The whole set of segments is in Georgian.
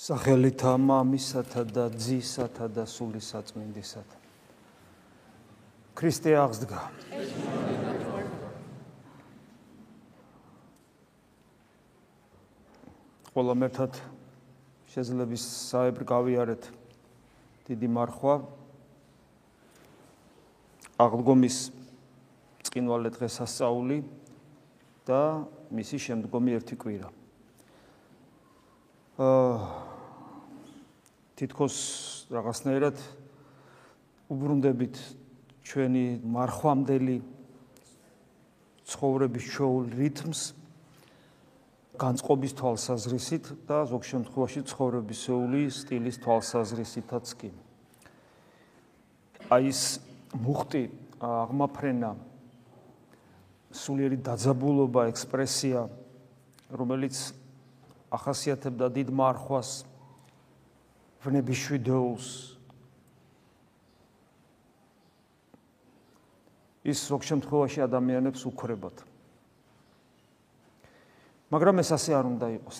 სახელითა მამისათა და ძისათა და სულისაწმინდისათა. ქრისტე აღსდგა. ყველა მერთად შეძლებს საებრ გავიარეთ დიდი მარხვა აღდგომის წინვალე დღესასწაული და მისი შემდგომი ერთი კვირა. აა თითქოს რაღაცნაირად უბრუნდებით ჩვენი მარხვამდელი ცხოვრების შოულ რიტმს განწყობის თვალსაზრისით და ზოგ შემთხვევაში ცხოვრებისეული სტილის თვალსაზრისითაც კი. აი ეს მუხტი აღმაფრენა სულიერი დაძაბულობა ექსპრესია რომელიც ახასიათებდა დიდ მარხვას ვნების შვიდოულს ის ზოგ შემთხვევაში ადამიანებს უქრებათ. მაგრამ ეს ასე არ უნდა იყოს.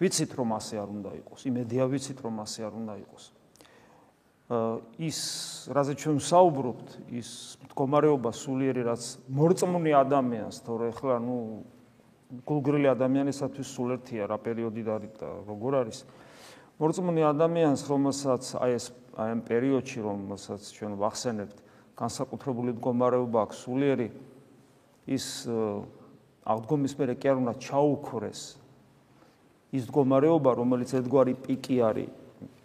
ვიცით რომ ასე არ უნდა იყოს. იმედია ვიცით რომ ასე არ უნდა იყოს. ის რაზე ჩვენ საუბრობთ ის მდგომარეობა სულიერი რაც მორწმუნე ადამიანს თორე ახლა ნუ გულგრილი ადამიანისათვის სულ ერთია რა პერიოდი და როგორ არის მორწმუნე ადამიანს, რომელსაც აი ეს აი ამ პერიოდში, რომელსაც ჩვენ ვახსენებთ, განსაკუთრებული მდგომარეობა აქვს სულიერი ის აღდგომის მერე კი არ უნდა ჩაუქრეს ის მდგომარეობა, რომელიც ერთგვარი პიკი არის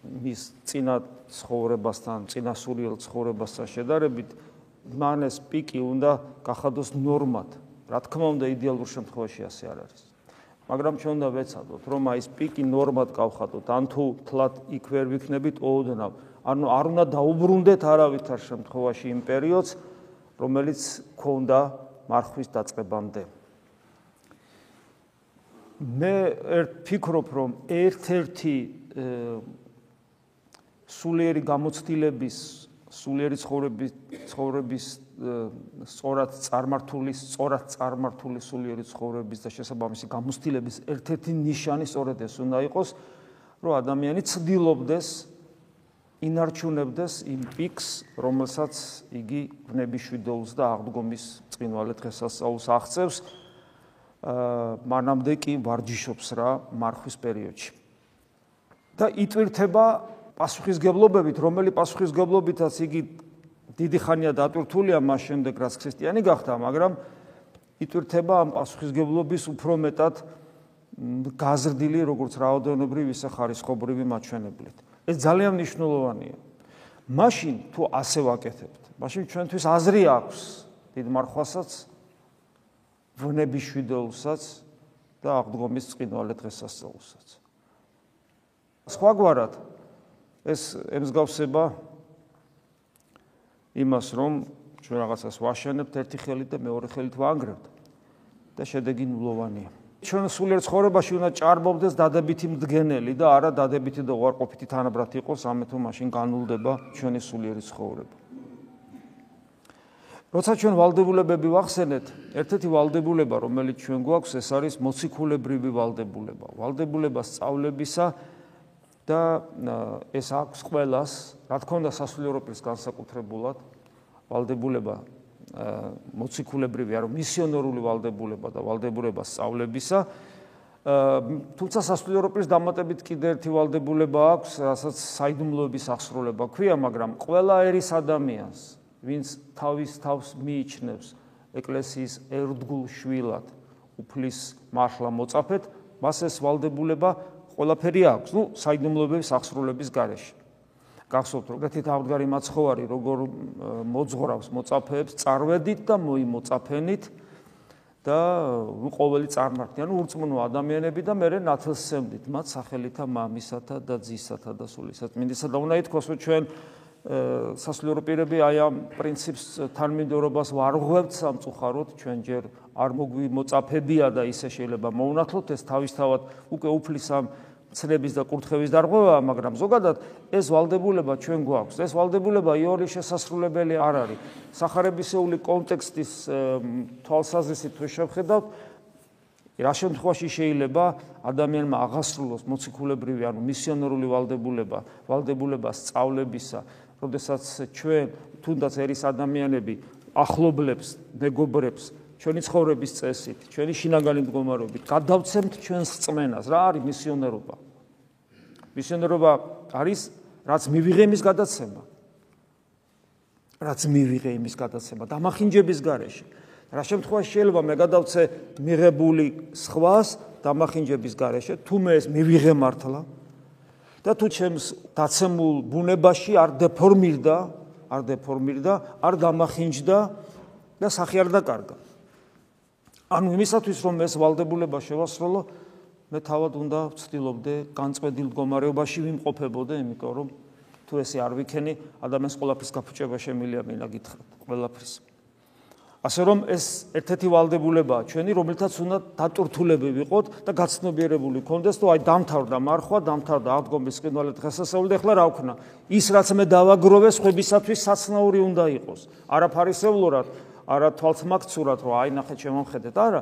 მის წინა ცხოვრებასთან, წინა სულიერ ცხოვრებასთან შედარებით, მან ეს პიკი უნდა გახადოს ნორმად. რა თქმა უნდა, იდეალურ შემთხვევაში ასე არ არის. მაგრამ ჩვენ უნდა ვეცადოთ რომ აი ეს პიკი ნორმად გავხატოთ. ან თუ თლათ იქ ვერ ვიქნებით ოდნავ. ანუ არ უნდა დაუბრუნდეთ არავითარ შემთხვევაში იმ პერიოდს რომელიც ქონდა მარხვის დაწყებამდე. მე ერთ ფიქრობ რომ ერთ-ერთი სულიერი გამოცდილების სულიერი ცხოვრების ცხოვრების სწორად წარმართული, სწორად წარმართული სულიერი ცხოვრების და შესაბამისი გამოცდილების ერთ-ერთი ნიშანი სწორედ ეს უნდა იყოს, რომ ადამიანი ცდილობდეს ინარჩუნებდეს იმ პიქს, რომელსაც იგი ვნებიშვიდოულს და აღდგომის წინვალე დღესასწაულს აღწევს, აა მანამდე კი ვარჯიშობს რა მარხვის პერიოდში. და იტვირთება პასუხისგებლობებით, რომელი პასუხისგებლობითაც იგი დიდი ხანია დატვირთულია მას შემდეგ რაც ქრისტიანი გახდა, მაგრამ იტვირთება ამ პასუხისგებლობის უფრო მეტად გაზრდილი როგორც რაოდენობრივი ისე ხარისხობრივი მაჩვენებლით. ეს ძალიან მნიშვნელოვანია. მაშინ თუ ასე ვაკეთებთ, მაშინ ჩვენთვის აზრი აქვს დიდ მარხვასაც, ვნების შვიდეულსაც და აღდგომის წინვალე დღესასწაულსაც. სხვაგვარად ეს ემსგავსება იმას, რომ ჩვენ რაღაცას ვაშენებთ ერთი ხელით და მეორე ხელით ვანგრევთ და შედეგი ნულოვანია. ჩვენ სულიერ ცხოვრებაში უნდა ჭარბობდეს დადებითი მდგენელი და არა დადებითი და უარყოფითი თანაბრად იყოს, ამეთო მაშინ განულდება ჩვენი სულიერი ცხოვრება. როცა ჩვენ ვალდებულებები ვახსენეთ, ერთ-ერთი ვალდებულება, რომელიც ჩვენ გვაქვს, ეს არის მოციქულებრივი ვალდებულება. ვალდებულება სწავლებისა და ეს აქვს ყოველას, რა თქმა უნდა, სასულიერო პირის განსაკუთრებულად ვალდებულება მოციქულებრივი არო მისიონერული ვალდებულება და ვალდებულება სწავლებისა. თუმცა სასულიერო პირის დამატებით კიდე ერთი ვალდებულება აქვს, რასაც საიდუმლოების აღსრულება ქვია, მაგრამ ყველა ერის ადამიანს, ვინც თავის თავს მიიჩნევს ეკლესიის ერთგულ შვილად, უფლის მართლა მოწაფეთ, მას ეს ვალდებულება ყველაფერი აქვს, ну, საიდუმლოების აღსრულების გარეშე. გახსოვთ, როგორი თავდგარი მაცხოვარი როგორ მოძღრავს მოწაფეებს წარვედით და მოიმოწაფენით და ყოველი წარმართი, ანუ ურწმუნო ადამიანები და მეორე ნათლსემდით მათ სახელითა მამისათა და ძისათა და სულისაწმინდისა და უნდა ითქვას, რომ ჩვენ სასულიერო პირები აი ამ პრინციპს თანმიმდევრობას ვარღვევთ სამწუხაროდ ჩვენ ჯერ არ მოგვიმოწაფებია და ისე შეიძლება მოუნათლოთ ეს თავისთავად უკვე უფლის ამ ცნების და კურთხევის დარღვევაა, მაგრამ ზოგადად ეს ვალდებულება ჩვენ გვაქვს. ეს ვალდებულება იორის შესასრულებელი არ არის. სახარებისეული კონტექსტის თვალსაზრისით თუ შევხედავთ, რა შემთხვევაში შეიძლება ადამიანმა აღასრულოს მოციქულებრივი ანუ მისიონერული ვალდებულება, ვალდებულება სწავლებისა, როდესაც ჩვენ თუნდაც ერის ადამიანები ახლობლებს, მეგობრებს ჩვენი ცხოვრების წესით, ჩვენი შინაგანი მდგომარეობით გადავცემთ ჩვენს წმენას. რა არის მისიონერობა? მისიონერობა არის რაც მივიღე იმის გადაცემა. რაც მივიღე იმის გადაცემა დამახინჯების გარეშე. რა შემთხვევაში შეიძლება მე გადავცე მიღებული სხვას დამახინჯების გარეშე, თუ მე ეს მივიღე მართლა და თუ ჩემს დაცემულ ბუნებაში არ დეფორმირდა, არ დეფორმირდა, არ დამახინჯდა და სახი არ დაკარგა. ანუ იმისათვის რომ ეს ვალდებულება შევასრულო, მე თავად უნდა ვცდილობდე განწყვეტილ მდგომარეობაში ვიმყოფებოდე, იმიტომ რომ თუ ესე არ ვიქენი, ადამიანს ყოლაფრის გაფუჭება შემილია მინა გითხრათ, ყველაფრის. ასე რომ ეს ერთ-ერთი ვალდებულებაა ჩვენი, რომელთაც უნდა დატურთულები ვიყოთ და გაცნობიერებული ვქონდეს, თუ აი დამთავრდა მარხვა, დამთავრდა აღდგომის ყინვალე დღესასწაული და ახლა რა ვქნა? ის რაც მე დავაგროვე, ხებისათვის საცნაური უნდა იყოს. არაფარისევლურად, არა თვალთმაქცურად, რომ აი ნახეთ შემოხედეთ, არა,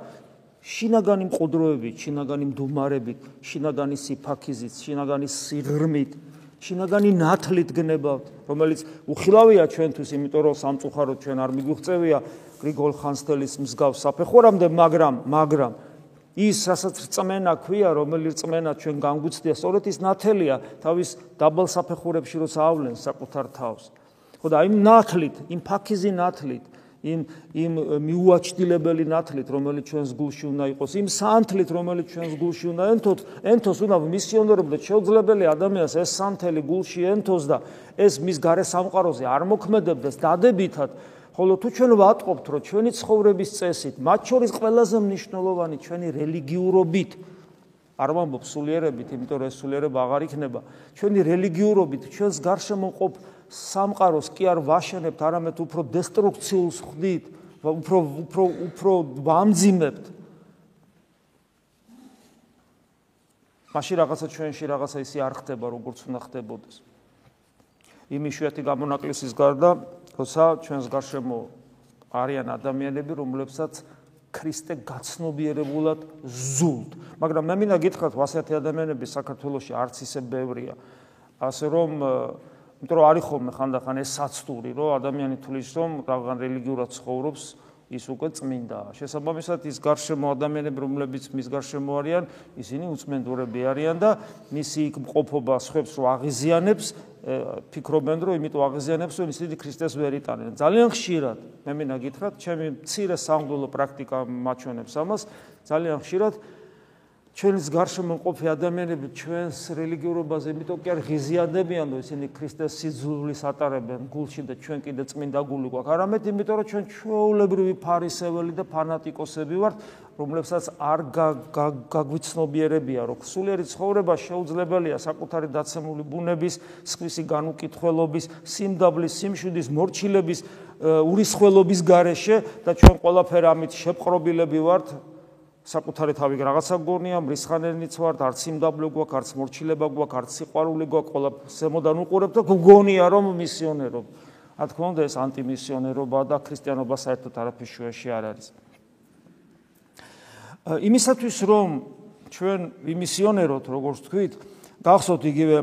შინაგანი მყუდროებით, შინაგანი მდუმარებით, შინაგანი სიფაქიზით, შინაგანი სიღრმით, შინაგანი ნათლით გნებავთ, რომელიც უხილავია ჩვენთვის, იმიტომ რომ სამწუხაროდ ჩვენ არ მიგვიღწევია გრიგოლ ხანძთელის მსგავს საფეხურამდე, მაგრამ, მაგრამ ის რასაც რწმენა ქვია, რომელიც რწმენა ჩვენ განგვიცდია, სწორედ ის ნათელია თავის დაბალ საფეხურებში როცა ავლენს საკუთარ თავს. ხო და იმ ნათლით, იმ ფაქიზი ნათლით იმ იმ მიუაჩდილებელი ნათლით, რომელიც ჩვენს გულში უნდა იყოს, იმ სანთლით, რომელიც ჩვენს გულში უნდა ენთოს, ენთოს უნდა მისიონერობდეთ შეუძლებელი ადამიანს ეს სანთელი გულში ენთოს და ეს მის გარე სამყაროზე არ მოქმედებდეს დადებითად, ხოლო თუ ჩვენ ვატყობთ, რომ ჩვენი ცხოვრების წესით, მათ შორის ყველაზე მნიშვნელოვანი ჩვენი რელიგიურობით არ ვამბობ სულიერებით, იმიტომ რომ ეს სულიერება აღარ იქნება. ჩვენი რელიგიურობით, ჩვენს გარშემო ყოფ სამყაროს კი არ ვაშენებთ, არამედ უფრო დესტრუქციულს ხდით, უფრო უფრო უფრო ვამძიმებთ. მაშინ რაღაცა ჩვენში რაღაცა ისე არ ხდება, როგორც უნდა ხდებოდეს. იმის შეათი გამონაკლისის გარდა, როცა ჩვენს გარშემო არიან ადამიანები, რომლებსაც ქრისტე გაცნობიერებულად ზულთ. მაგრამ მე მინდა გითხრათ, ასეთი ადამიანები საქართველოში არც ისე ბევრია. ასე რომ იმიტომ რომ არის ხოლმე ხანდახან ეს საცდური, რომ ადამიანი თulis რომ რაღაც რელიგიურად ცხოვრობს, ის უკვე წმინდაა. შესაბამისად ის გარშემო ადამიანები, რომლებიც მის გარშემო არიან, ისინი უწმენდურები არიან და მისი იქ მყოფობა სხვებს რო აღიზიანებს, ფიქრობენ რომ იმიტომ აღიზიანებს, რომ ისინი ქრისტეს ვერ იტანენ. ძალიან ხშირად, მე მინდა გითხრათ, ჩემი მცირე სამღვდელო პრაქტიკა მაჩვენებს ამას, ძალიან ხშირად ჩვენს გარშემო მყოფი ადამიანები ჩვენს რელიგიურობაზე იმიტომ კი არ ღიზიანდებიან, რომ ისინი ქრისტეს სიძულვილს ატარებენ გულში და ჩვენ კიდე წმინდა გული გვაქვს. არამედ იმიტომ, რომ ჩვენ ჩვეულებრივი ფარისეველი და ფანატიკოსები ვართ, რომლებსაც არ გაგვიცნობიერებია, რომ სულიერი ცხოვრება შეუძლებელია საკუთარი დაცემული ბუნების, სხვისი განუკითხველობის, სიმდაბლის, სიმშვიდის, მორჩილების, ურისხველობის გარეშე და ჩვენ ყველაფერ ამით შეპყრობილები ვართ. საკუთარი თავი რაღაცა გონია, მრისხანელიც ვარ, არც იმდაბლო გვაქვს, არც მორჩილება გვაქვს, არც სიყვარული გვაქვს, ყველა ზემოდან უყურებ და გგონია რომ მისიონერობ. რა თქმა უნდა, ეს ანტიმისიონერობა და ქრისტიანობა საერთოდ არაფერში შეაში არ არის. იმისათვის რომ ჩვენ ვიმისიონეროთ, როგორც თქვით, გახსოვთ იგივე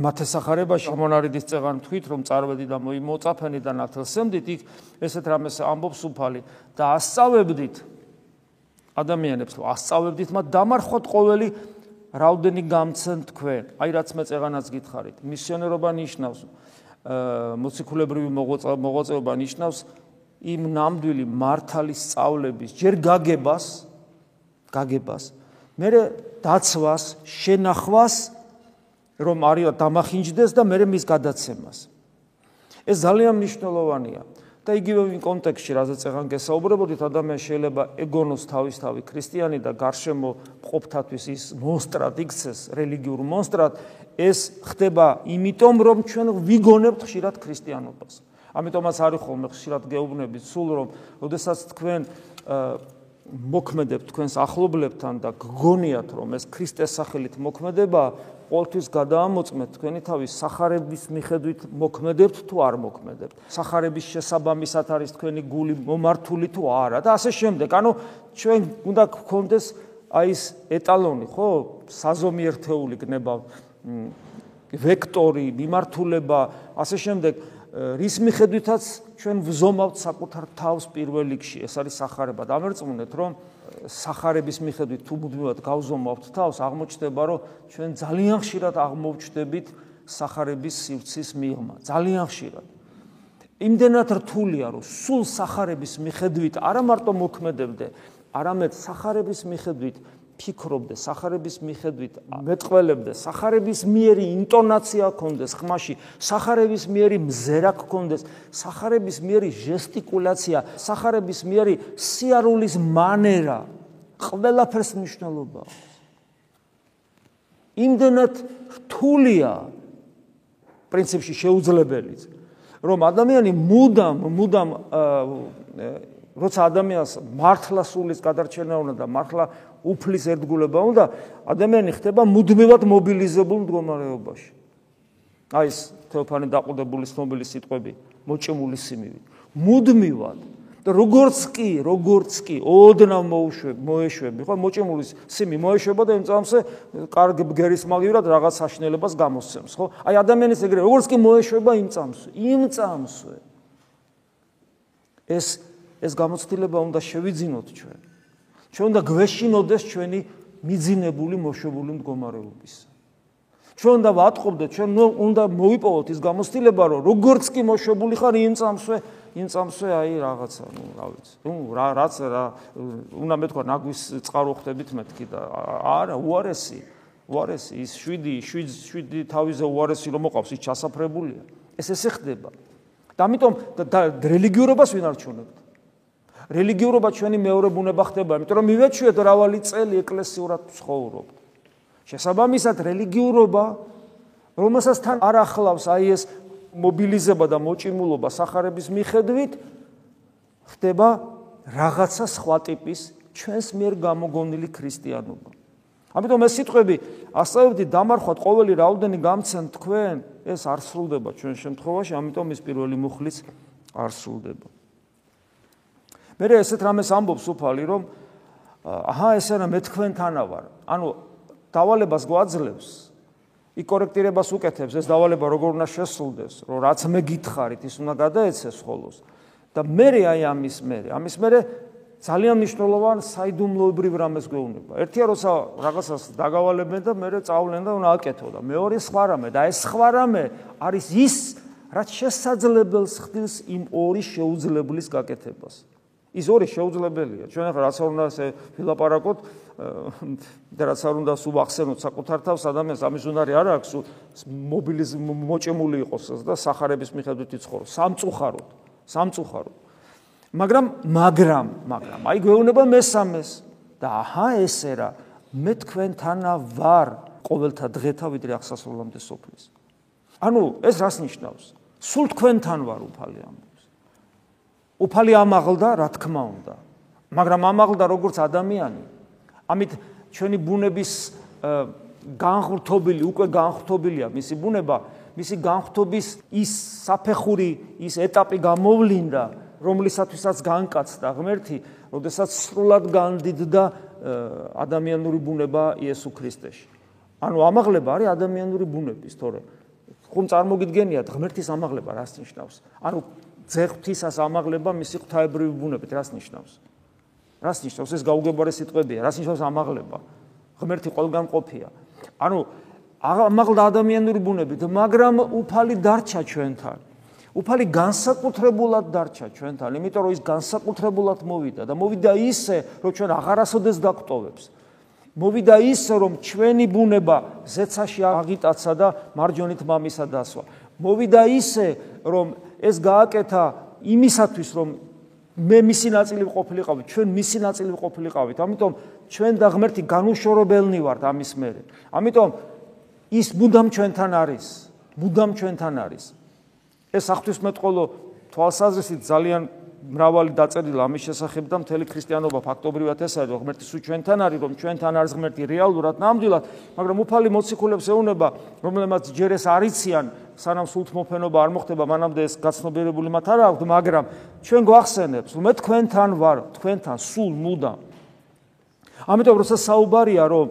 მათესახარებაში მონარიდის წეღან თქვით, რომ წარვედი და მოიწაფენი და ნათელსემდით, იქ ესეთ რამეს ამბობს უფალი და ასწავებდით ადამიანებს რომ ასწავლებდით მათ დამარხოთ ყოველი რაოდენი გამცენ თქვენ. აი რაც მე წეღანაც გითხარით. მისიონერობა ნიშნავს მოციქულებრივი მოღვაწეობა ნიშნავს იმ ნამდვილი მართალის სწავლების ჯერ გაგებას გაგებას მე დაცვას შენახვას რომ არის დამახინჯდეს და მე მის გადაცემას ეს ძალიან მნიშვნელოვანია და იგივე იმ კონტექსტში, რაზეც ახლა გესაუბრებოდით, ადამიანს შეიძლება ეგონოს თავისთავი ქრისტიანი და გარშემო ყოფთათვის ის მონსტრად იქცეს, რელიგიურ მონსტრად, ეს ხდება იმიტომ, რომ ჩვენ ვიგონებთ ხშირად ქრისტიანობას. ამიტომაც არის ხოლმე ხშირად გეუბნებით სულ რომ, ოდესაც თქვენ მოქმედებთ თქვენს ახლობლებთან და გგონიათ რომ ეს ქრისტეს სახელით მოქმედება ყოველთვის გადაამოწმეთ თქვენი თავის სახარების მიხედვით მოქმედებთ თუ არ მოქმედებთ? სახარების შესაბამისად არის თქვენი გული მომართული თუ არა? და ასე შემდეგ. ანუ ჩვენ უნდა გქონდეს აი ეს ეტალონი ხო? საზომიერთეული გნება ვექტორი მიმართულება ასე შემდეგ რის მიხედვითაც ჩვენ ვზომავთ საკუთარ თავს პირველ რიგში. ეს არის სახარება. და ამერწმუნეთ რომ სახარების მიხედვით თუ მუდმივად გავზომავთ თავს აღმოჩნდება რომ ჩვენ ძალიან ხშირად აღმოვჩნდებით სახარების სივრცის მიღმა. ძალიან ხშირად. იმდენად რთულია რომ სულ სახარების მიხედვით არა მარტო მოქმედებდე არამედ სახარების მიხედვით ფიქრობდე, სახარების მიხედვით მეტყველებდე, სახარების მიერი ინტონაცია გქონდეს ხმაში, სახარების მიერი მზერა გქონდეს, სახარების მიერი ჟესტიკულაცია, სახარების მიერი სიარულის მანერა, ყველაფერს მნიშვნელობა აქვს. იმდენად რთულია პრინციპში შეუძლებელიც, რომ ადამიანი მუდამ, მუდამ როცა ადამიანს მართლა სულის გადარჩენა უნდა და მართლა უფლის ერთგულება უნდა, ადამიანი ხდება მუდმივად მობილიზებულ მდგომარეობაში. აი ეს თეოფანი დაყუდებული ცნობილი სიტყვები, მოჭმული სიმივი. მუდმივად როგორც კი, როგორც კი ოდნავ მოუშვებ, მოეშვები, ხო, მოჭმული სიმი მოეშვება და იმ წამსე კარგ ბგერის მაგივრად რაღაც საშნელებას გამოსცემს, ხო? აი ადამიანის ეგრე, როგორც კი მოეშვება იმ წამსვე, იმ წამსვე ეს ეს გამოცდილება უნდა შევიძინოთ ჩვენ. ჩვენ უნდა გვეშინოდეს ჩვენი მიძინებული მოშვებული მდგომარეობის. ჩვენ უნდა ვატყობდეთ, ჩვენ უნდა მოვიპოვოთ ის გამოცდილება, რომ როგორც კი მოშვებული ხარ იმ წამსვე, იმ წამსვე აი რაღაცა, ნუ რა ვიცი. ნუ რა რაც რა უნდა მეთქვა ნაგვის წყარო ხდებით მეთქი და არა, უარესი. უარესი ის 7 7 7 თავიზე უარესი რომ მოყავს ის ჩასაფრებულია. ეს ესე ხდება. და ამიტომ რელიგიურობას ვინ არჩუნებთ? რელიგიურობა ჩვენი მეორე ბუნება ხდება, იმიტომ რომ მივეჩვიეთ რავალი წელი ეკლესიურად ცხოვრობ. შესაბამისად რელიგიურობა, რომელსაც თან არ ახლავს აი ეს მობილიზება და მოჭიმულობა სახარების მიხედვით, ხდება რაღაცა სხვა ტიპის ჩვენს მიერ გამოგონილი ქრისტიანობა. ამიტომ ეს სიტყვები ასწავლებდი დამარხვათ ყოველი რაოდენი გამცენ თქვენ, ეს არ სრულდება ჩვენ შემთხვევაში, ამიტომ ის პირველი მუხლიც არ სრულდება. მე ესეთ რამეს ამბობს უფალი რომ აჰა ესე რა მე თქვენთანა ვარ ანუ დავალებას გვაძლევს. ი კორექტირებას უკეთებს. ეს დავალება როგორ უნდა შესრულდეს რომ რაც მე გითხარით ის უნდა გადაეცეს ხოლოს. და მე აი ამის მე ამის მე ძალიან მნიშვნელოვან საიდუმლოებრივ რამეს გვეუბნება. ერთია როცა რაღაცას დაგავალებენ და მე წავლენ და უნდა აკეთო და მეორე სხვა რამე და ეს სხვა რამე არის ის რაც შესაძლებელს ხდის იმ ორი შეუძლებლის გაკეთებას ის ორი შეუძლებელია. ჩვენ ახლა რაც არ უნდა ესე ვილაპარაკოთ და რაც არ უნდა სულ ახსენოთ საკუთარ თავს ადამიანს ამის უნარი არ აქვს სულ მობილიზ მოჭემული იყოს და сахарების მიხედვით იცხოვროს. სამწუხაროდ, სამწუხაროდ. მაგრამ მაგრამ, მაგრამ აი გვეუბნება მესამეს და აჰა ესე რა მე თქვენთანა ვარ ყოველთა დღეთა ვიდრე აღსასრულამდე სოფლის. ანუ ეს რას ნიშნავს? სულ თქვენთან ვარ უფალი ამბობს. უფალი ამაღლდა, რა თქმა უნდა. მაგრამ ამაღლდა როგორც ადამიანი. ამით ჩვენი ბუნების განხრთობილი, უკვე განხრთობილია მისი ბუნება, მისი განხრთობის ის საფეხური, ის ეტაპი გამოვლინდა, რომლისათვისაც განკაცდა ღმერთი, როდესაც სრულად განდიდდა ადამიანური ბუნება იესო ქრისტეში. ანუ ამაღლება არის ადამიანური ბუნების, თორე ხომ წარმოგიდგენიათ ღმერთის ამაღლება რას ნიშნავს? ანუ ძეღთისას ამაღლება მისი ღვთაებრივი ბუნებით რას ნიშნავს? რას ნიშნავს ეს გაუგებარი სიტყვებია? რას ნიშნავს ამაღლება? ღმერთი ყველგან ყოფია. ანუ ამაღლდა ადამიანური ბუნებით, მაგრამ უფალი დარჩა ჩვენთან. უფალი განსაკუთრებულად დარჩა ჩვენთან, იმიტომ რომ ის განსაკუთრებულად მოვიდა და მოვიდა ისე, რომ ჩვენ აღარასოდეს დაგტოვებს. მოვიდა ისე, რომ ჩვენი ბუნება ზეცაში აღიტაცა და მარჯვენით მამისა დასვა. მოვიდა ისე, რომ ეს გააკეთა იმისათვის, რომ მე მისი ნაწილი ყოფილიყავი, ჩვენ მისი ნაწილი ყოფილიყავით. ამიტომ ჩვენ და ღმერთი განუშორებელნი ვართ ამის მერე. ამიტომ ის მუდამ ჩვენთან არის, მუდამ ჩვენთან არის. ეს ახთვისმეტყოლო თვალსაზრისით ძალიან მრავალი დაწერილი ამის შესახებ და მთელი ქრისტიანობა ფაქტობრივად ეს არის, რომ ღმერთი სულ ჩვენთან არის, რომ ჩვენთან არის ღმერთი რეალურად ნამდვილად, მაგრამ უფალი მოციქულებს ეუნება, რომლებმაც ჯერ ეს არიციან, სანამ სულთმოფენობა არ მოხდება, მანამდე ეს გაცნობიერებული მათ არ აქვს, მაგრამ ჩვენ გვახსენებს, რომ მე თქვენთან ვარ, თქვენთან სულ მუდამ. ამიტომ როცა საუბარია, რომ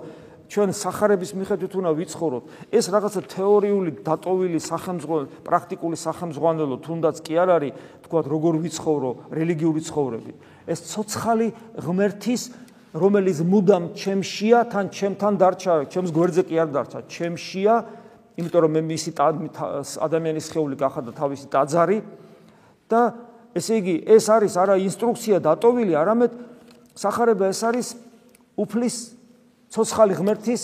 ჩვენ სახარების მიხედვით უნდა ვიცხოვროთ. ეს რაღაცა თეორიული დატოვილი სახელმძღვანელო, პრაქტიკული სახელმძღვანელო თუნდაც კი არ არის, თქვათ, როგორ ვიცხოვრო რელიგიური ცხოვრები. ეს ცოცხალი ღმერთის რომელიც მუდამ ჩემშია, თან ჩემთან დარჩა, ჩემს გვერდზე კი არ დარჩა, ჩემშია, იმიტომ რომ მე მისი ადამიანის ხეული გახადა თავისი ტაძარი და ესე იგი, ეს არის არა ინსტრუქცია დატოვილი, არამედ სახარება ეს არის უფლის ცოცხალი ღმერთის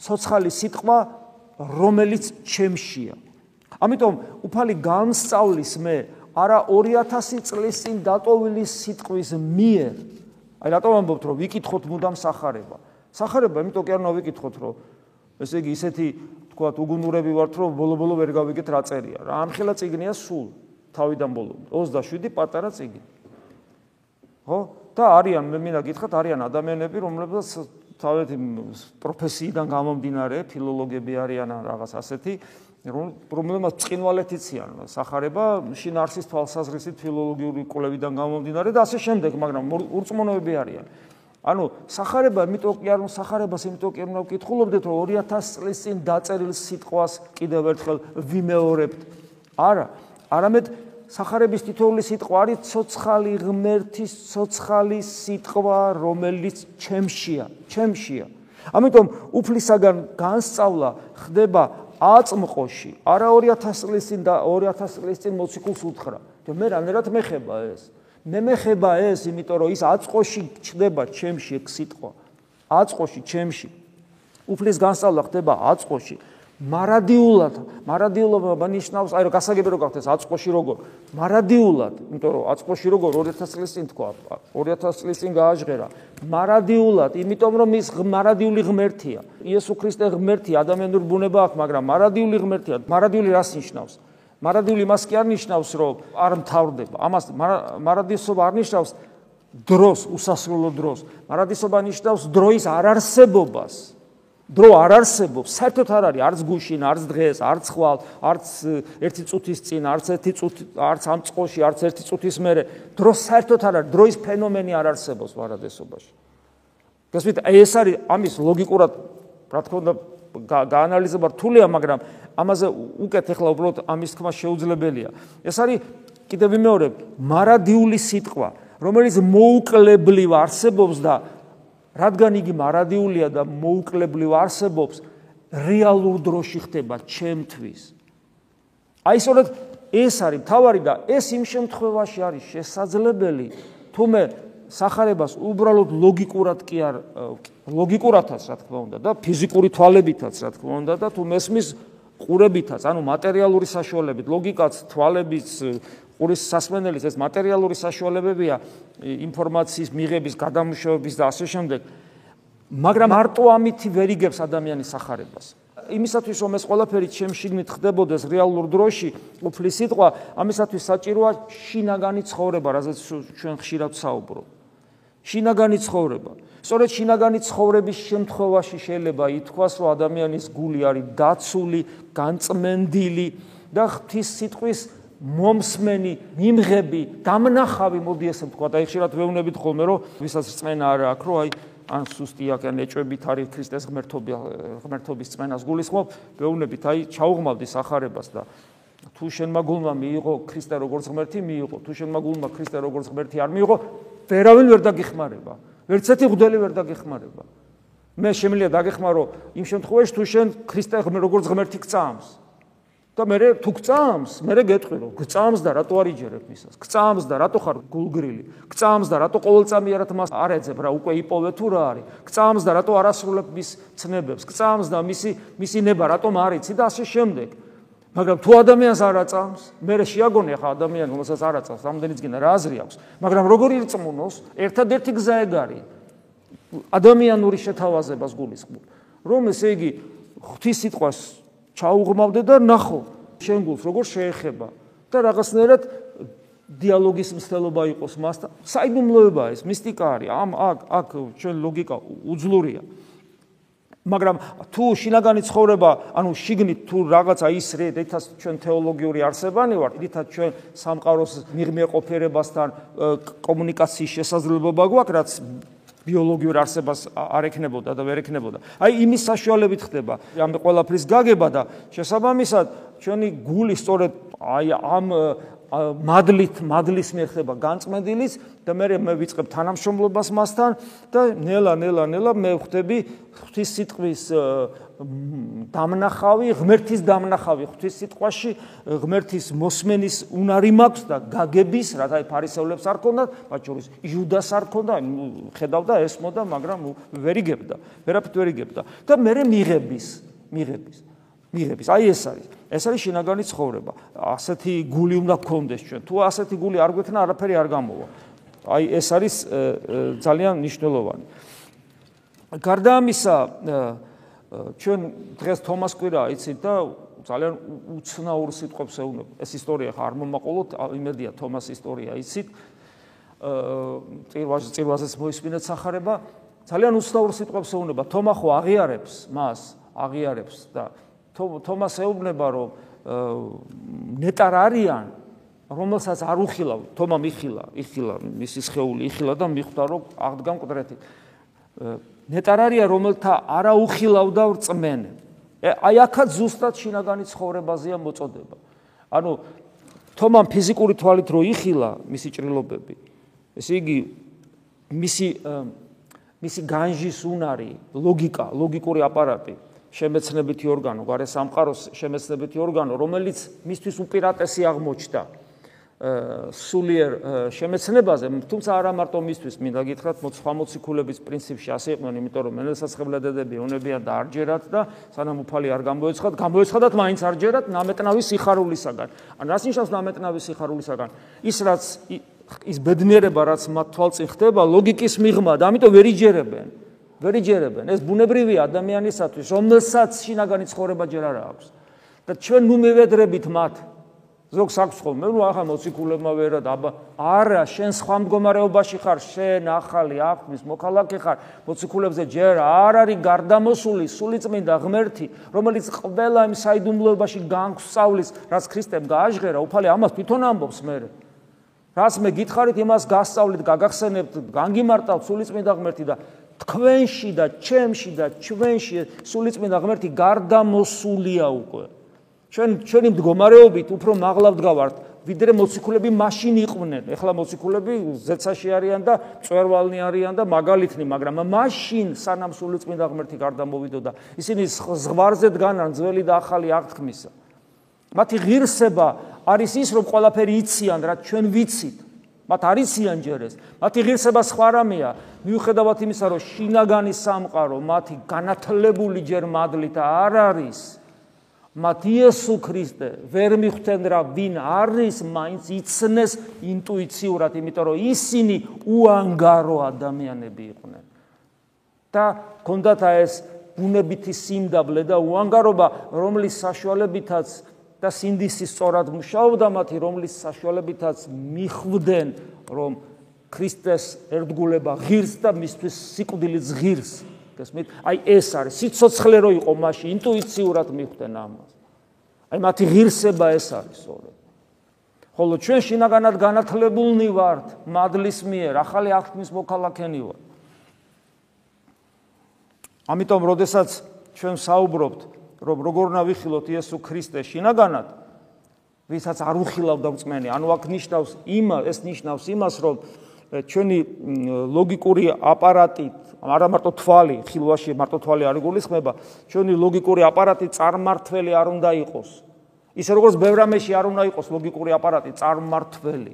ცოცხალი სიტყვა, რომელიც ჩემშია. ამიტომ უფალი განსწავლის მე არა 2000 წლის წინ დატოვილი სიტყვის მიერ. აი რატომ ამბობთ რომ ვიკითხოთ მუდამ სახარება? სახარება იმიტომ კი არ უნდა ვიკითხოთ რომ ესე იგი ისეთი თქვა უგუნურები ვართ რომ ბოლო-ბოლო ვერ გავიგეთ რა წერია. რა ამხელა ციგნია სულ თავიდან ბოლომდე 27 პატარა ციგნი. ხო? და არიან მე მინდა გითხრათ არიან ადამიანები რომლებსაც თავეთი პროფესიიდან გამომდინარე ფილოლოგები არიან რაღაც ასეთი რომელმაც წინვალეთიციან სახარება შინარსის თვალსაზრისით ფილოლოგიური კვლევიდან გამომდინარე და ასე შემდეგ მაგრამ ურწმუნოები არიან ანუ სახარება იმიტომ კი არ უნდა სახარებას იმიტომ კი არ უნდა ვკითხულობდეთ რომ 2000 წლის წინ დაწერილ სიტყვას კიდევ ერთხელ ვიმეორებთ არა არამედ სახარების თითოეული სიტყვა არის ცოცხალი ღმერთის ცოცხალი სიტყვა, რომელიც ჩემშია, ჩემშია. ამიტომ უფლისაგან განსწავლა ხდება აწმყოში, არა 2000 წლის წინ და 2000 წლის წინ მოციქულს უთხრა. მე რანერად მეხება ეს? მე მეხება ეს, იმიტომ რომ ის აწყოში ჩდება ჩემში ეგ სიტყვა. აწყოში ჩემში. უფლის განსწავლა ხდება აწყოში. მარადიულად, მარადიულობა ნიშნავს, აი რომ გასაგები რო გახდეს აწყოში როგორ, მარადიულად, იმიტომ რომ აწყოში როგორ 2000 წლის წინ თქვა, 2000 წლის წინ გააჟღერა. მარადიულად, იმიტომ რომ ის მარადიული ღმერთია. იესო ქრისტე ღმერთი, ადამიანური ბუნება აქვს, მაგრამ მარადიული ღმერთია. მარადიული რას ნიშნავს? მარადიული მას კი არ ნიშნავს, რომ არ მთავრდება. ამას მარადისობა არ ნიშნავს დროს, უსასრულო დროს. მარადისობა ნიშნავს დროის არარსებობას. დრო არ არსებობს, საერთოდ არ არის, არც გუშინ, არც დღეს, არც ხვალ, არც ერთი წუთის წინ, არც ერთი წუთი, არც ამ წყოში, არც ერთი წუთის მერე, დრო საერთოდ არ არის, დროის ფენომენი არ არსებობს ვარადესობაში. გასმით, ეს არის ამის ლოგიკურად, რა თქმა უნდა, გაანალიზება რთულია, მაგრამ ამაზე უკეთ ახლა უბრალოდ ამის თქმა შეუძლებელია. ეს არის კიდევ ვიმეორებ, მარადიული სიტყვა, რომელიც მოუკლებლივ არსებობს და რადგან იგი მარადიულია და მოუკლებლივ არსებობს, რეალურ დროში ხდება ჩემთვის. აი სწორედ ეს არის თავარი და ეს იმ შემთხვევაში არის შესაძლებელი, თუ სახარებას უბრალოდ ლოგიკურად კი არ ლოგიკურადაც რა თქმა უნდა და ფიზიკური თვალებითაც რა თქმა უნდა და თუ მესმის ყურებითაც, ანუ მატერიალური საშუალებებით, ლოგიკაც, თვალებიც, ყურის სასმენელიც, ეს მატერიალური საშუალებებია ინფორმაციის მიღების, გადამუშავების და ასე შემდეგ. მაგრამ მარტო ამითი ვერ იგებს ადამიანის სახარებას. იმისათვის რომ ეს ყველაფერი ჩემს შიგნით ხდებოდეს რეალურ დროში, უფლის სიტყვა, ამისათვის საჭიროა შინაგანი ცხოვრება, რაზეც ჩვენ ხშირად საუბრობთ. შინაგანი ცხოვრება. სწორედ შინაგანი ცხოვრების შემთხვევაში შეიძლება ითქვას, რომ ადამიანის გული არის დაცული, განწმენდილი და ღვთის სიტყვის მომსმენი, მიმღები, დამნახავი, მოდი ესე ვთქვა, აი ხშირად ვეუბნებით ხოლმე, რომ ვისაც წმენა არ აქვს, რომ აი ან სუსტი აქვს, ან ეჭვებით არის ქრისტეს ღმერთობი, ღმერთობის წმენას გულისხმობ, ვეუბნებით, აი ჩაუღმავდი სახარებას და თუ შენმა გულმა მიიღო ქრისტე როგორც ღმერთი, მიიღო. თუ შენმა გულმა ქრისტე როგორც ღმერთი არ მიიღო, ვერავინ ვერ დაგიხმარება. ვერც ერთი ღდელი ვერ დაგიხმარება. მე შემიძლია დაგეხმარო იმ შემთხვევაში თუ შენ ქრისტე როგორც ღმერთი გწამს. და მე თუ გწამს, მე გეტყვი რომ გწამს და რატო არ იჯერებ მისას? გწამს და რატო ხარ გულგრილი? გწამს და რატო ყოველწამიერად მას არ ეძებ რა უკვე იპოვე თუ რა არის? გწამს და რატო არ ასრულებ მის ცნებებს? გწამს და მისი მისი ნება რატომ არ იცი და ასე შემდეგ. მაგრამ თუ ადამიანს არ აწამს, მე შეაგონე ხა ადამიანი რომელსაც არ აწამს, ამდენიც გინდა რა აზრი აქვს? მაგრამ როგორ ირწმუნოს? ერთადერთი გზა ეგ არის. ადამიანური შეთავაზებას გულისხმობ. რომ ესე იგი ღვთის სიტყვას ჩაუღმავდე და ნახო შენ გულს როგორ შეეხება და რაღაცნაირად დიალოგის მცდელობა იყოს მასთან. საიდუმლოებაა ეს, მისტიკა არის. ამ აქ აქ ჩვენ ლოგიკა უძლურია. მაგრამ თუ შინაგანი ცხოვრება, ანუ შიგნით თუ რაღაცა ის რითაც ჩვენ თეოლოგიური არსებანი ვართ, რითაც ჩვენ სამყაროს მიღმეყოფერებასთან კომუნიკაციის შესაძლებლობა გვაქვს, რაც ბიოლოგიურ არსებას არ ექნებოდა და ვერ ექნებოდა. აი იმის საშუალებით ხდება ამ ყველაფრის გაგება და შესაბამისად ჩვენი გული სწორედ აი ამ მადლით მადლის მიერ ხდება განწმენდილიც და მე მე ვიწყებ თანამშრომლობას მასთან და ნელა ნელა ნელა მე ვხვდები ღვთის სიტყვის დამნახავი ღმერთის დამნახავი. ღვთის სიტყვაში ღმერთის მოსმენის უნარი მაქვს და გაგების რათა ფარისევლებს არ ქონდათ ბაჭურის იუდას არ ქონდა ხედავდა ესმოდა მაგრამ ვერ იგებდა ვერაფრით ვერ იგებდა და მე მიღების მიღების მიღების. აი ეს არის. ეს არის შინაგანი ცხოვრება. ასეთი გული უნდა გქონდეს ჩვენ. თუ ასეთი გული არ გვექნა, არაფერი არ გამოვა. აი ეს არის ძალიან მნიშვნელოვანი. გარდა ამისა, ჩვენ დღეს თომას კვირა იცით და ძალიან უცნაურ სიტყვებს ეუბნება. ეს ისტორია ხარ მომაყოლოთ, იმედია თომას ისტორია იცით. აა წირვაზე წირვაზეც მოისმინეთ სახარება. ძალიან უცნაურ სიტყვებს ეუბნება. თომა ხო აღიარებს მას, აღიარებს და თომას ეუბნება რომ ნეტარ არიან რომელსაც არ უხილავ თომა მიხილა იხილა მისი შეეული იხილა და მიხვდა რომ აღდგან ყდრეთი ნეტარ არიან რომელთა არა უხილავ და რწმენ აი აქაც ზუსტად შინაგანი ცხოვრებაზეა მოწოდება. ანუ თომამ ფიზიკური თვალით რო იხილა მისი ჭრილობები ესე იგი მისი მისი განжиის უნარი ლოგიკა ლოგიკური აპარატი შემეცნებითი ორგანო, გარე სამყაროს შემეცნებითი ორგანო, რომელიც მისთვის უპირატესი აღმოჩნდა სულიერ შემეცნებაზე, თუმცა არა მარტო მისთვის, მინდა გითხრათ, სხვა მოციქულების პრინციპში ასე იყვნენ, იმიტომ რომ მენელსაცხებლადები უნებიან და არჯერათ და სანამ უფალი არ გამოეცხადათ, გამოეცხადათ მაინც არჯერათ ნამეტნავი სიხარულისაგან. ან რას ნიშნავს ნამეტნავი სიხარულისაგან? ის რაც ის ბედნიერება, რაც მათ თვალწინ ხდება, ლოგიკის მიღმა და ამიტომ ვერ იჯერებენ. ვერ იჯერებენ ეს ბუნებრივი ადამიანისათვის რომელსაც შინაგანი ცხოვრება ჯერ არ აქვს. და ჩვენ ნუ მევედრებით მათ. ზოგს აქვს ხოლმე ნუ ახლა მოციქულებმა ვერა და არა შენ სხვა მდგომარეობაში ხარ შენ ახალი აღმის მოქალაქე ხარ. მოციქულებზე ჯერ არ არის გარდამოსული სულიწმინდა ღმერთი რომელიც ყველა იმ საიდუმლოებაში განსწავლის რაც ქრისტემ გააჟღერა უფალი ამას თვითონ ამბობს მე რაც მე გითხარით იმას გასწავლით გაგახსენებთ განგიმარტავთ სულიწმინდა ღმერთი და თქვენში და ჩემში და ჩვენში სულიწმინდა ღმერთი გარდამოსულია უკვე. ჩვენ ჩვენი მდგომარეობით უფრო მაღლა ვდგავართ, ვიდრე მოციქულები მაშინ იყვნენ. ეხლა მოციქულები ზეცაში არიან და წვერვალნი არიან და მაგალითნი, მაგრამ მაშინ სანამ სულიწმინდა ღმერთი გარდამოვიდოდა, ისინი ზღვარზე დგანან ძველი და ახალი აღთქმისა. მათი ღირსება არის ის, რომ ყველაფერი იციან, რაც ჩვენ ვიცით. მათ არიციან ჯერ ეს. მათი ღირსება სხვა რამეა, მიუხედავად იმისა, რომ შინაგანი სამყარო მათი განათლებული ჯერ მადლით არ არის. მათ იესო ქრისტე ვერ მიხვდნენ რა ვინ არის, მაინც იცნეს ინტუიციურად, იმიტომ რომ ისინი უანგარო ადამიანები იყვნენ. და კონდათ ეს ბუნებითი სიმდაბლე და უანგარობა, რომლის საშუალებითაც და სინდისი სწორად მუშაობდა მათი რომლის საშუალებითაც მიხვდნენ რომ ქრისტეს ერთგულება ღირს და მისთვის სიკვდილიც ღირს. გესმით? აი ეს არის. სიცოცხლე რო იყო მასში ინტუიციურად მიხვდნენ ამას. აი მათი ღირსება ეს არის სწორედ. ხოლო ჩვენ შინაგანად განათლებულნი ვართ მადლის მიერ ახალი აღთქმის მოქალაქენი ვართ. ამიტომ როდესაც ჩვენ საუბრობთ რომ როგორ უნდა ვიხილოთ იესო ქრისტე შინაგანად? ვისაც არ უხილავდა მწმენი. ანუ აქ ნიშნავს იმ ეს ნიშნავს იმას რომ ჩვენი ლოგიკური აპარატით არა მარტო თვალი ხილვაში მარტო თვალი არ იგულისხმება ჩვენი ლოგიკური აპარატი წარმართველი არ უნდა იყოს. ისე როგორც ბევრამეში არ უნდა იყოს ლოგიკური აპარატი წარმართველი.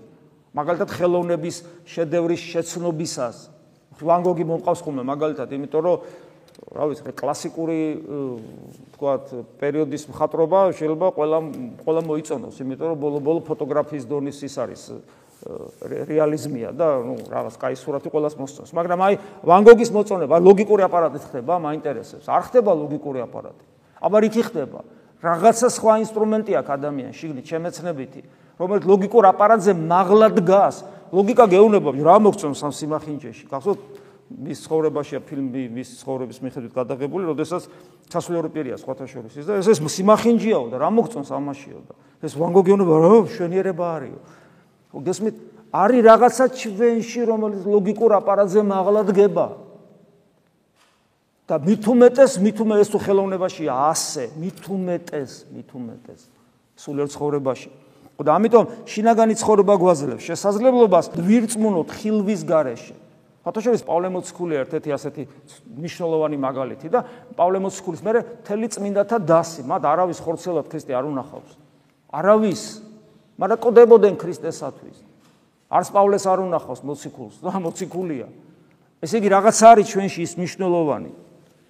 მაგალითად ხელოვნების შედევრის შეცნობისას. ვან გოგი მომყავს ხოლმე მაგალითად იმიტომ რომ რა ვიცი, კლასიკური თქვათ პერიოდის მხატვრობა შეიძლება ყველა ყველა მოიწონოს, იმიტომ რომ ბოლო-ბოლო ფოტოგრაფიის დონის ის არის რეალიზმია და ნუ რაღაც кай სურათი ყველას მოსწონს. მაგრამ აი ვან გოგის მოწონება ლოგიკური აპარატით ხდება, მაინტერესებს. არ ხდება ლოგიკური აპარატი. აბა რითი ხდება? რაღაცა სხვა ინსტრუმენტი აქვს ადამიანს, შიგნით შემეცნებითი, რომელიც ლოგიკურ აპარატზე მაღლა დგას. ლოგიკა გეუბნება რა მოგწონს ამ სიმახინჯეში. გახსოვთ მის ცხოვრებაშია ფილმი მის ცხოვრების მიხედვით გადაღებული, როდესაც ჩასულერო პირია სხვათა შორის ის და ეს ეს სიმახინჯიაო და რა მოგწონს ამაშიო და ეს ვანგოგიონობა რა შვენიერება არისო. გესმით არის რაღაცა ჩვენში რომელიც ლოგიკურ აპარატზე მაღლა დგება. და მით უმეტეს, მით უმეტეს თუ ხელოვნებაშია ასე, მით უმეტეს, მით უმეტეს სულიერ ცხოვრებაში. და ამიტომ შინაგანი ცხოვრება გვაძლევს შესაძლებლობას ვირწმუნოთ ხილვის გარეშე. ფათაშორის პავლე მოციქული ერთ-ერთი ასეთი მნიშვნელოვანი მაგალითი და პავლე მოციქულის მერე თელი წმინდათა დასი, მათ არავის ხორცელად ქრისტე არ უნახავს. არავის, მაგრამ ყდებოდნენ ქრისტესათვის. არც პავლეს არ უნახავს მოციქულს, და მოციქულია. ესე იგი რაღაც არის ჩვენში ის მნიშვნელოვანი.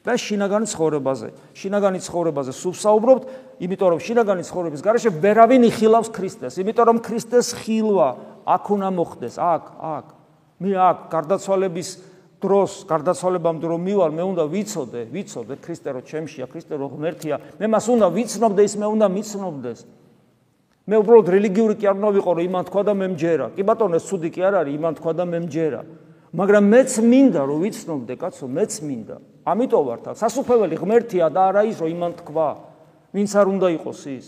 და შინაგანი ცხოვრებაზე, შინაგანი ცხოვრებაზე სულ საუბრობთ, იმიტომ რომ შინაგანი ცხოვრების garaშე ვერავინ იხილავს ქრისტეს, იმიტომ რომ ქრისტეს ხილვა აქ უნდა მოხდეს, აქ, აქ. მე აქ გარდაცვალების დროს, გარდაცვალებამდე რომ მივალ, მე უნდა ვიცოდე, ვიცოდე ქრისტე რო ჩემშია, ქრისტე რო ღმერთია, მე მას უნდა ვიცნობდე, ის მე უნდა მიცნობდეს. მე უბრალოდ რელიგიური კი არ უნდა ვიყო, რომ იმან თქვა და მე მჯერა. კი ბატონო, ეს ცუდი კი არ არის, იმან თქვა და მე მჯერა. მაგრამ მეც მინდა რომ ვიცნობდე, კაცო, მეც მინდა. ამიტომ ვარ თან, სასופველი ღმერთია და არა ის, რომ იმან თქვა. ვინც არ უნდა იყოს ის.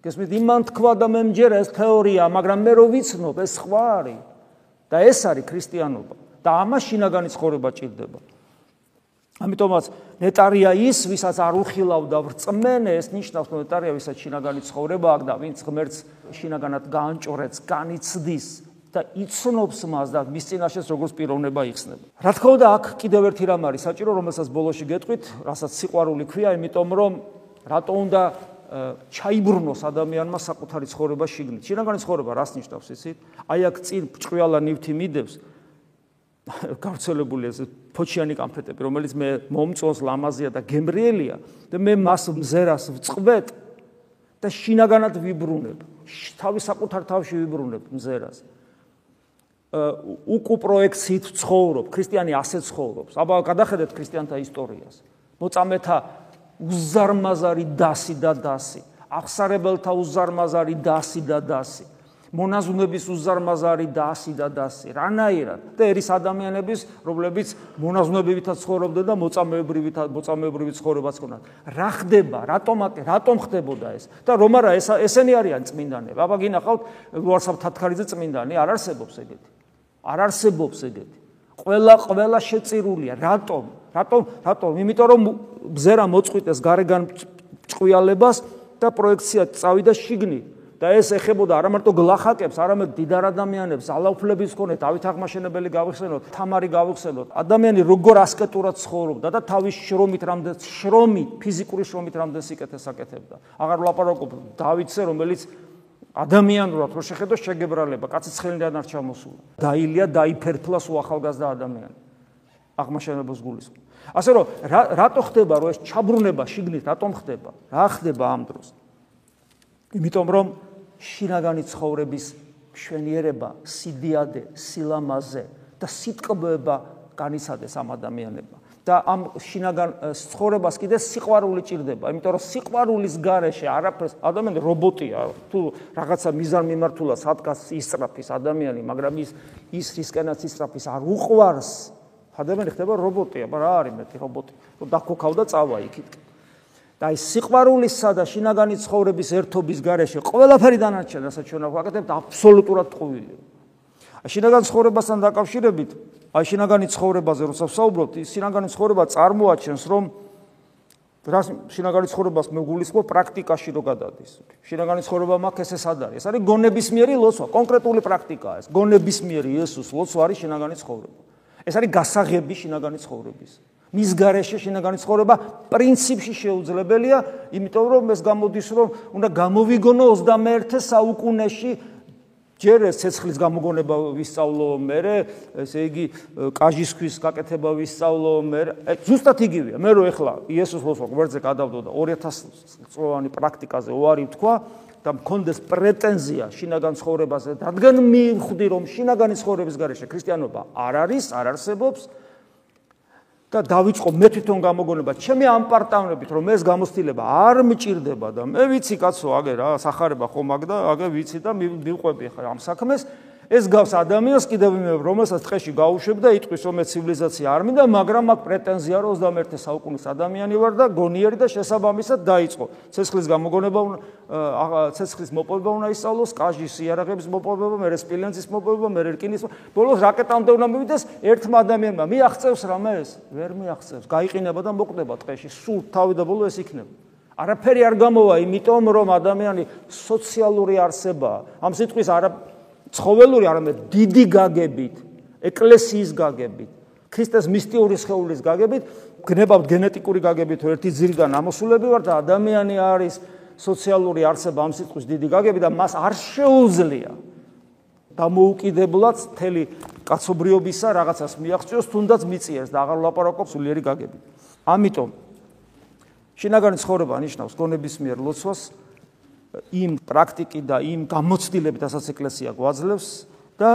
გესმით, იმან თქვა და მე მჯერა, ეს თეორია, მაგრამ მე რო ვიცნობ, ეს სხვა არის. და ეს არის ქრისტიანობა და ამას შინაგანი ცხოვრება ჭირდება. ამიტომაც ნეტარია ის, ვისაც არ უხილავდა ვრწმენე, ეს ნიშნავს, რომ ნეტარია ვისაც შინაგანი ცხოვრება აქვს და ვინც ღმერთს შინაგანად გაანჭორებს, განიცდის და იცნობს მას და მის წინაშეც როგორც პიროვნება იხსნება. რა თქმა უნდა, აქ კიდევ ერთი რამ არის საჭირო, რომელსაც ბოლოში გეტყვით, რასაც სიყვარული ქვია, იმიტომ რომ რატო უნდა ჩაიბრუნოს ადამიანმა საკუთარი ცხოვრება შიგნით. შინაგანი ცხოვრება რას ნიშნავს ისიც? აი აქ წინ ჭყიალა ნივთი მიდევს გავრცელებული ეს ფოჩიანი კამფეტები, რომელიც მე მომწონს ლამაზია და გემრიელია და მე მას მზერას ვწყვეტ და შინაგანად ვიბრუნებ. თავის საკუთარ თავში ვიბრუნებ მზერას. უკუ პროექციით ცხოვრობ, ქრისტიანი ასე ცხოვრობს. აბა გადახედეთ ქრისტიანთა ისტორიას. მოწამეთა უზარმაზარი დასი და დასი. აღსარებელთა უზარმაზარი დასი და დასი. მონაზვნების უზარმაზარი დასი და დასი. რანაირად? და ერის ადამიანების რომლებიც მონაზვნებივითაც ცხოვრობდნენ და მოწამეებრივით მოწამეებრივი ცხოვრებაც ქონდათ რა ხდება? რატომაკე რატომ ხდებოდა ეს? და რომ არა ეს ესენი არიან წმინდანები აბა გინახავთ ვარსაბ თათქარიძე წმინდანი. არ არსებობს ეგეთი. არ არსებობს ეგეთი. ყველა ყველა შეწირულია. რატომ რატომ რატომ იმიტომ რომ ბზერა მოწყვიტეს გარეგან ჭყიალებას და პროექცია წავიდა შიგნით და ეს ეხებოდა არა მარტო გლახაკებს, არამედ დიდარ ადამიანებს, ალაუფლების კონე დავით აღმაშენებელი გავიხსენოთ, თამარი გავიხსენოთ. ადამიანი როგორ ასკეტურად ცხოვრობდა და თავის შრომით რამდენ შრომით, ფიზიკური შრომით რამდენ სიკეთეს აკეთებდა. აღარ ვლაპარაკობ დავითზე, რომელიც ადამიანურად რო შეხედო შეგებრალება, კაცი ცხელიდან არ ჩამოსულა. დაილია, დაიფერფლა სულ ახალგაზრდა ადამიანი. აღმაშენებელს გულისხმობ. ასე რომ რატო ხდება რომ ეს ჩაბრუნება შიგნით რატომ ხდება? რა ხდება ამ დროს? იმიტომ რომ შინაგანი ცხოვრების მშვენიერება, სიდიადე, სილამაზე და სიტყვება განიცადეს ამ ადამიანებმა. და ამ შინაგან ცხოვრებას კიდე სიყვარული ჭირდება, იმიტომ რომ სიყვარულის გარეშე არაფერს ადამიანი რობოტია, თუ რაღაცა მიზან მიმართულას ატკას ისწრაფის ადამიანი, მაგრამ ის ის რისკენაც ისწრაფის არ უყვარს ადამიანი ხდება რობოტია, მაგრამ რა არის მეტი რობოტი? რომ დაქოქავ და წავა იქით. და აი სიყვარულისა და შინაგანი ცხოვრების ერთობის გარეშე ყველაფერი დანარჩენ, რასაც ჩვენ ვაკეთებთ, აბსოლუტურად ტყუილია. აი შინაგან ცხოვრებასთან დაკავშირებით, აი შინაგანი ცხოვრებაზე როცა ვსაუბრობთ, ის შინაგანი ცხოვრება წარმოაჩენს, რომ რას შინაგანი ცხოვრებას მეგულისხმობ პრაქტიკაში რო გადადის. შინაგანი ცხოვრება მაქვს ეს არის? ეს არის გონებისმიერი ლოცვა, კონკრეტული პრაქტიკაა ეს. გონებისმიერი იესოს ლოცვა არის შინაგანი ცხოვრება. ეს არის გასაღები შინაგანი ცხოვრების. მის გარეშე შინაგანი ცხოვრება პრინციპში შეუძლებელია, იმიტომ რომ ეს გამოდის რომ უნდა გამოვიგონო 21 საუკუნეში ჯერ ცეცხლის გამოგონება ვისწავლო მე, ესე იგი კაჟისქვის გაკეთება ვისწავლო მე. ზუსტად იგივეა. მე რო ეხლა იესოს ლოცვა გვერდზე გადავდო და 2000 წლოვანი პრაქტიკაზე უარი ვთქვა, და მქონდეს პრეტენზია შინაგან ცხოვრებაზე, რადგან მივხვდი რომ შინაგანი ცხოვრების გარეშე ქრისტიანობა არ არის, არ არსებობს და დავიწყო მე თვითონ გამოგონება. ჩემი ამ პარტნიორებით რომ ეს გამოცდილება არ მჭირდება და მე ვიცი კაცო აგე რა სახარება ხომ აგ და აგე ვიცი და მიყვები ხარ ამ საქმეს ეს გავს ადამიანს კიდევ იმ რომელსაც ტყეში გაუშვებ და იტყვის რომ მე ცივილიზაცია არ მინდა, მაგრამ მაგ პრეტენზია რომ 21 საუკუნის ადამიანი ვარ და გონიერი და შესაბამისად დაიწყო. ცეცხლის გამოგონება უნდა ცეცხლის მოპოვება უნდა ისწავლოს, კაჟის იარაღების მოპოვება, მე რესპილენცის მოპოვება, მე რკინის ბოლოს რაკეტამდე უნდა მივიდეს ერთმა ადამიანმა. მიაღწევს რამე ეს? ვერ მიაღწევს. გაიყინება და მოკვდება ტყეში. სულ თავი და ბოლო ეს იქნება. არაფერი არ გამოვა, იმიტომ რომ ადამიანი სოციალური არსებაა. ამ სიტყვის არა ცხოველური არამედ დიდი გაგებით, ეკლესიის გაგებით, ქრისტეს მისტიური სხეულის გაგებით, გნებავთ გენეტიკური გაგებით, ერთი ძირგან ამოსულები ვარ და ადამიანი არის სოციალური არსება ამ სიტყვის დიდი გაგები და მას არ შეუძლია დამოუკიდებლად თელი კაცობრიობისა რაღაცას მიაღწიოს, თუნდაც მიწიერს და აღარ ლაპარაკობს ულიერი გაგებით. ამიტომ შინაგანი ცხოვრება ნიშნავს გონების მიერ ლოცვას იმ პრაქტიკი და იმ გამოცდილებით, რასაც ეკლესია გვაძლევს და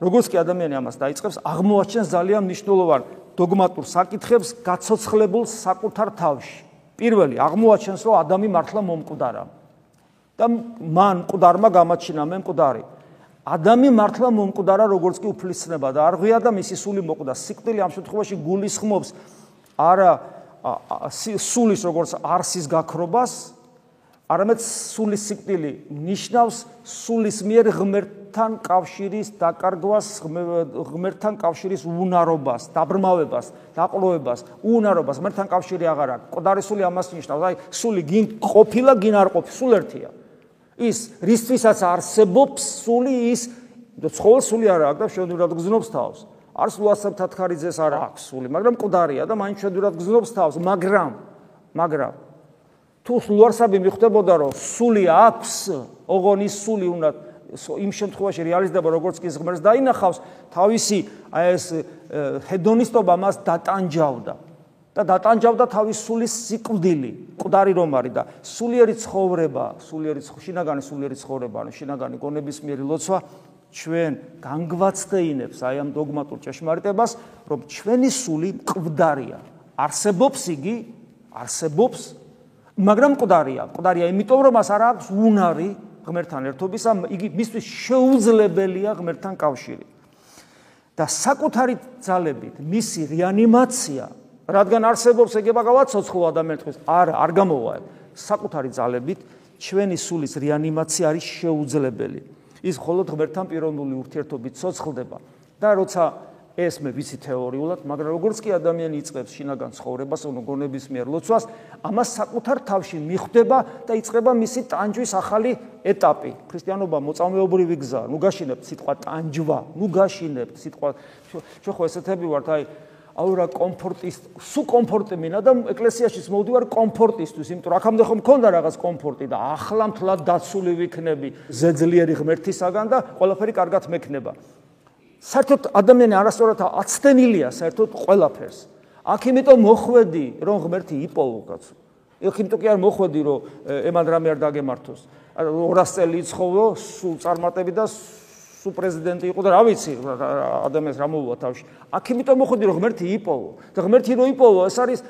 როგორც კი ადამიანი ამას დაიწყებს, აღმოაჩენს ძალიან მნიშვნელოვან დოგმატურ საკითხებს გაცოცხლებულ საკუთარ თავში. პირველი, აღმოაჩენს, რომ ადამი მართლა მომკვდარა. და მან მკვდარმა გამაჩინა მე მკვდარი. ადამი მართლა მომკვდარა, როგორც კი უფლისწნება და არღვია და მისი სული მოკვდა. სიკვდილი ამ შემთხვევაში გულისხმობს არა სულის როგორც არსის გაქრობას, არამედ სულის სიკვდილი ნიშნავს სულის მიერ ღმერთთან კავშირის დაკარგვას, ღმერთთან კავშირის უნარობას, დაბრმავებას, დაყროვებას, უნარობას, ღმერთთან კავშირი აღარ აქვს. ყდარი სული ამას ნიშნავს, აი სული გინ ყოფილა, გინ არ ყოფი, სულ ერთია. ის რისთვისაც არსებობს სული ის ცხოველ სული არ აქვს და შედურად გზნობს თავს. არს ლუასებ თათქარიძეს არ აქვს სული, მაგრამ ყდარია და მაინც შედურად გზნობს თავს, მაგრამ მაგრამ თუ ლუარსაბი მიხვდებოდა რომ სული აქვს ოღონის სული უნდა იმ შემთხვევაში რეალიზდება როგორც კი ღმერთს დაინახავს თავისი აი ეს ჰედონისტობა მას დატანჯავდა. და დატანჯავდა თავის სულის სიკვდილი ყდარი რომ არის და სულიერი ცხოვრება სულიერი შინაგანი სულიერი ცხოვრება ანუ შინაგანი გონების მიერი ლოცვა ჩვენ განგვაცდეინებს აი ამ დოგმატურ ჭეშმარიტებას რომ ჩვენი სული მკვდარია. არსებობს იგი არსებობს მაგრამ მკვდარია, მკვდარია იმიტომ რომ მას არ აქვს უნარი ღმერთთან ერთობისა, იგი მისთვის შეუძლებელია ღმერთთან კავშირი. და საკუთარი ძალებით მისი რეანიმაცია, რადგან არსებობს ეგება გავაცოცხლო ადამიანთვის, არ არ გამოვა. საკუთარი ძალებით ჩვენი სულის რეანიმაცია არის შეუძლებელი. ის მხოლოდ ღმერთთან პიროვნული ურთიერთობით ცოცხლდება. და როცა ეს მე ვიცი თეორიულად, მაგრამ როგორც კი ადამიანი იწყებს შინაგან ცხოვრებას, ანუ გონების მიერ ლოცვას, ამას საკუთარ თავში მიხვდება და იწყება მისი ტანჯვის ახალი ეტაპი. ქრისტიანობა მოწამეობრივი გზა, ნუ გაშინებთ სიტყვა ტანჯვა, ნუ გაშინებთ სიტყვა ჩვენ ხო ესეთები ვართ, აი აურა კომფორტის, სუ კომფორტი მინა და ეკლესიაშიც მოვდივარ კომფორტისთვის, იმიტომ რომ აქამდე ხომ მქონდა რაღაც კომფორტი და ახლა მთლად დაცული ვიქნები ზეძლიერი ღმერთისაგან და ყველაფერი კარგად მექნება. საერთოდ ადამიანი არასწორად აცდენილია საერთოდ ყველაფერს. აქ იმიტომ მოხვედი, რომ ღმერთი იპოვო კაცო. იქ იმიტომ კი არ მოხვედი, რომ ემან რამე არ დაგემართოს. 200 წელი იცხოვრო, სულ წარმატები და სუ პრეზიდენტი იყო და რა ვიცი ადამიანს რა მოუვა თავში. აქ იმიტომ მოხდი რომ ღმერთი იპოვო. და ღმერთი რო იპოვო, ეს არის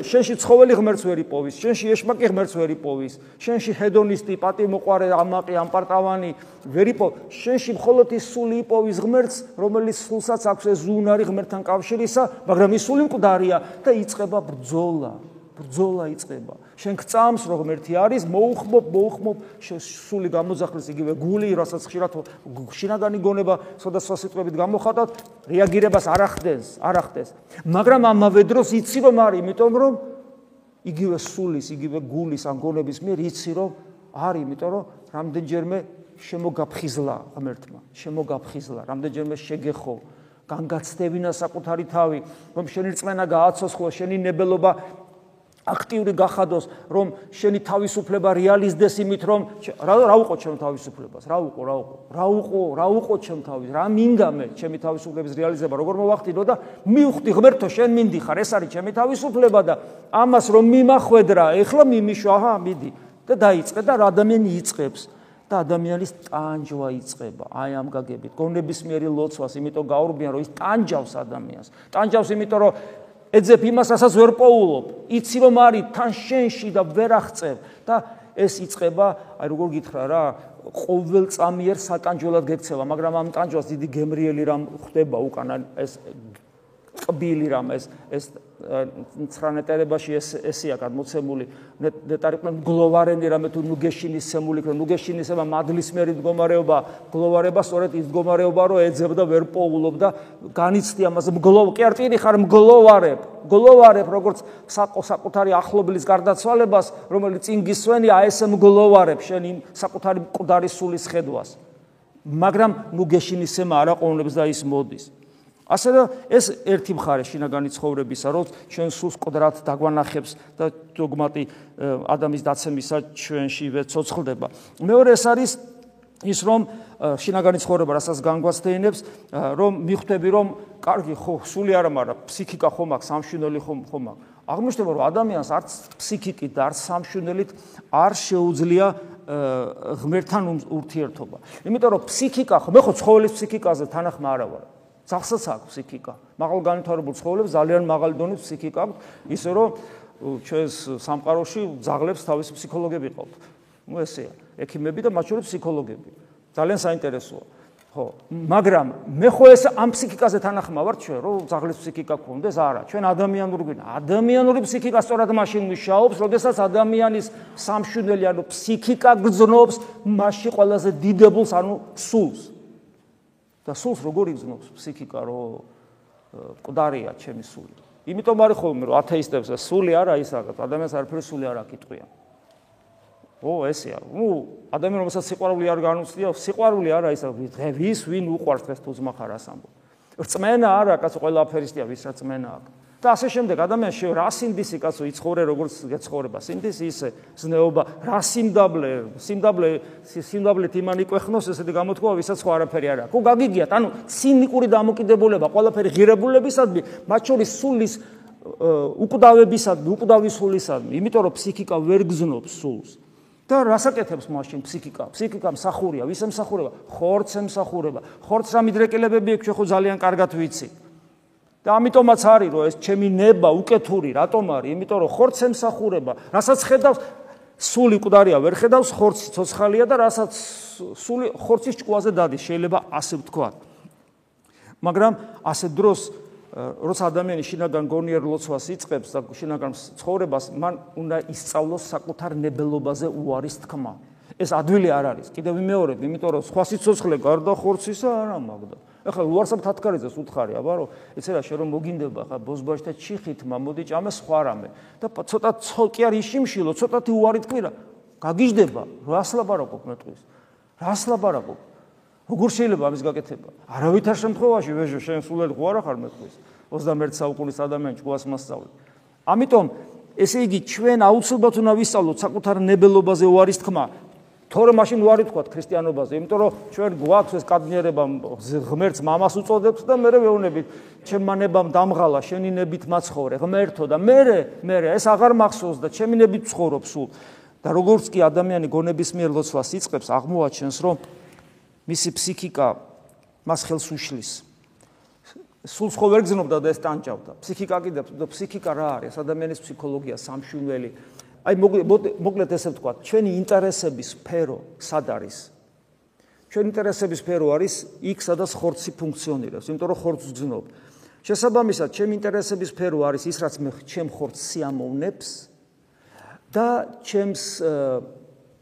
შენში ცხოველი ღმერთს ვერ იპოვის, შენში ეშმაკი ღმერთს ვერ იპოვის, შენში ჰედონისტი, პატიმოყარე, ამაყი, ამპარტავანი ვერ იპოვ. შენში მხოლოდ ის სული იპოვის ღმერთს, რომელიც სულსაც აქვს ეს ზუნარი ღმერთთან კავშირისა, მაგრამ ის სული მკვდარია და იწება ბრძოლა. ბრძოლა იწება. შენ გწამს რომ ღმერთი არის, მოუხმობ, მოუხმობ, სული გამოძახლის იგივე გული, რასაც ხშირად შინაგანი გონება სხვადასხვა სიტყვებით გამოხატავთ, რეაგირებას არ ახდენს, არ ახდენს. მაგრამ ამავე დროს იცი რომ არის, იმიტომ რომ იგივე სულის, იგივე გულის ან გონების მიერ იცი რომ არის, იმიტომ რომ რამდენჯერმე შემოგაფხიზლა ღმერთმა, შემოგაფხიზლა, რამდენჯერმე შეგეხო განგაცდებინა საკუთარი თავი, რომ შენი რწმენა გააცოცხლო, შენი ნებელობა აქტიური გახადოს, რომ შენი თავისუფლება რეალიზდეს იმით, რომ რა რა უყო ჩემ თავისუფლებას, რა უყო, რა უყო, რა უყო, რა უყო ჩემ თავის, რა მინდა მე ჩემი თავისუფლების რეალიზება, როგორ მოვახდინო და მივხვდი ღმერთო, შენ მინდიხარ, ეს არის ჩემი თავისუფლება და ამას რომ მიმახვედრა, ეხლა მიმიშვა, აჰა, მიდი. და დაიწყე და ადამიანი იწყებს და ადამიანის ტანჯვა იწყება აი ამ გაგებით. გონების მიერი ლოცვას იმიტომ გაურბიან რომ ის ტანჯავს ადამიანს. ტანჯავს იმიტომ რომ ეძებ იმას, რასაც ვერ პოულობ. იცი რომ არის თან შენში და ვერ აღწევ და ეს იწება, აი როგორ გითხრა რა, ყოველ წამიერ საკანჯოლად გექცევა, მაგრამ ამ ტანჯვას დიდი გემრიელი რამ ხდება უკან ეს კბილი რამ ეს ეს ცხრანეტერებაში ეს ესია გადმოცემული. ნეტარიყვენ გლოვარენი რამე თუ ნუგეშინის სემული რომ ნუგეშინის ემა მადლისმერი მდგომარეობა გლოვარება სწორედ ის მდგომარეობა რომ ეძებდა ვერ პოულობდა. განიცდი ამას მგლოვ კი არ ტირი ხარ მგლოვარებ. გლოვარებ როგორც საკუთარი ახლობლის გარდაცვალებას რომელიც წინ გისვენია ეს მგლოვარებ შენ იმ საკუთარი მკვდარი სულის ხედვას. მაგრამ ნუგეშინის ემა არ აყოვნებს და ის მოდის ასე და ეს ერთი მხარე შინაგანი ცხოვრებისა, რომ ჩვენ სულს ყდრად დაგვანახებს და დოგმატი ადამიანის დაცემისა ჩვენში ვეცოცხლდება. მეორე ეს არის ის რომ შინაგანი ცხოვრება რასაც განგვაცდენებს, რომ მიხვდები რომ კარგი ხო, სული არა, მაგრამ ფსიქიკა ხომ აქვს, სამშვენელი ხომ ხომ აქვს. აღმოჩნდება რომ ადამიანს არც ფსიქიკით და არც სამშვენელით არ შეუძლია ღმერთთან ურთიერთობა. იმიტომ რომ ფსიქიკა ხო, მე ხო ცხოველის ფსიქიკაზე თანახმა არა ვარ. სახსაც აქვს ფსიქიკა. მაღალ განვითარებულ ცხოველებს ძალიან მაღალი დონის ფსიქიკა აქვს, ისე რომ ჩვენს სამყაროში ძაღლებს თავისი ფსიქოლოგები ყავთ. ნუ ესეა, ექიმები და მათ შორის ფსიქოლოგები. ძალიან საინტერესოა. ხო, მაგრამ მე ხო ეს ამ ფსიქიკაზე თანახმავარ ჩვენ, რომ ძაღლის ფსიქიკა გქონდეს, არა, ჩვენ ადამიანური გვინა. ადამიანური ფსიქიკა სწორად მაშინ მუშაობს, როდესაც ადამიანის სამშვიდელი ანუ ფსიქიკა გძნობს მასში ყველაზე დიდებულს, ანუ სულს. და სულს როგორ იგზნობს ფსიქიკა რო ყდარია ჩემი სული? იმიტომ არის ხოლმე რომ ათეისტებს სული არა ის რაღაც ადამიანს არაფერი სული არ აკიტყვია ო ესეა. ნუ ადამიანი რომელსაც სიყვარული არ განუცდია სიყვარული არა ის ვის ვინ უყვარს დღეს თუ ძმა ხარ ასამბო. რწმენა არა კაცო ყველა აფერისტია ვის რა რწმენა აქვს და ასე შემდეგ. ადამიანში რა სინდისი კაცო იცხოვრე როგორც გეცხოვრება სინდისი ისე ზნეობა. რა სიმდაბლე სიმდაბლე სიმდაბლეთ იმან იყვეხნოს ესეთი გამოთქვა ვისაც ხო არაფერი არ აქვს. ხო გაგიგიათ ანუ ცინიკური დამოკიდებულება ყველაფერი ღირებულებისადმი მათ შორის სულის უკვდავებისადმი უკვდავის სულისადმი იმიტომ რომ ფსიქიკა ვერ გზნობს სულს. და რასაკეთებს მაშინ ფსიქიკა? ფსიქიკა მსახურია. ვისემ მსახურება ხორცემ მსახურება ხორცს ამიდრეკელებები ექ ხო ძალიან კარგად ვიცი და ამიტომაც არის რომ ეს ჩემი ნება უკეთური რატომ არის? იმიტომ რომ ხორცს ემსახურება რასაც ხედავს სული მკვდარია ვერ ხედავს ხორცი ცოცხალია და რასაც სული ხორცის ჭკუაზე დადის შეიძლება ასე ვთქვა. მაგრამ ასე დროს როცა ადამიანი შინაგან გონიერ ლოცვას იწყებს და შინაგან ცხოვრებას მან უნდა ისწავლოს საკუთარ ნებელობაზე უარის თქმა. ეს ადვილი არ არის. კიდევ ვიმეორებ იმიტომ რომ სხვა სიცოცხლე გარდა ხორცისა არა მაგდა ახლა რო არსაბ თათქარეძეს უთხარი, აბა რომ ეცე რა შე რომ მოგინდება ხა ბოზბაშთა ჩიხითმა მოდი ჭამა სხვა რამე და ცოტა ცოკი არ იშიმშილო, ცოტათი უარი თქვირა. გაგიждდება, რას ლაბარაკობ მეტყვის? რას ლაბარაკობ? როგორ შეიძლება ამის გაკეთება? არავითარ შემთხვევაში ვეჟო შენ სულერ ხო არა ხარ მეტყვის. 21 საუკუნის ადამიანს ჭუას მასწავლე. ამიტომ ესე იგი ჩვენ აუცილებლად უნდა ვისწავლოთ საკუთარ ნებელობაზე უარის თქმა, თორე მაშინ უარი თქვათ ქრისტიანობაზე, იმიტომ რომ ჩვენ გვაქვს ეს კადნიერება ღმერთს მამას უწოდებთ და მე ვეუბნებით, ჩემმა ნებამ დამღალა, შენი ნებით მაცხოვრე, ღმერთო და მე მე ეს აღარ მახსოვს და ჩემი ნებით ცხოვრობ სულ. და როგორც კი ადამიანი გონების მიერ ლოცვას იწყებს, აღმოაჩენს, რომ მისი ფსიქიკა მას ხელს უშლის. სულ ხო ვერ გზნობდა და ეს ტანჯავდა. ფსიქიკა კიდე ფსიქიკა რა არის? ადამიანის ფსიქოლოგია, სამშვენელი აი მოკლედ ესე ვთქვა, ჩვენი ინტერესების სფერო სად არის? ჩვენი ინტერესების სფერო არის იქ, სადაც ხორცი ფუნქციონირებს, იმიტომ რომ ხორცს გძნობ. შესაბამისად, ჩემი ინტერესების სფერო არის ის, რაც მე ჩემ ხორცს სიამოვნებს და ჩემს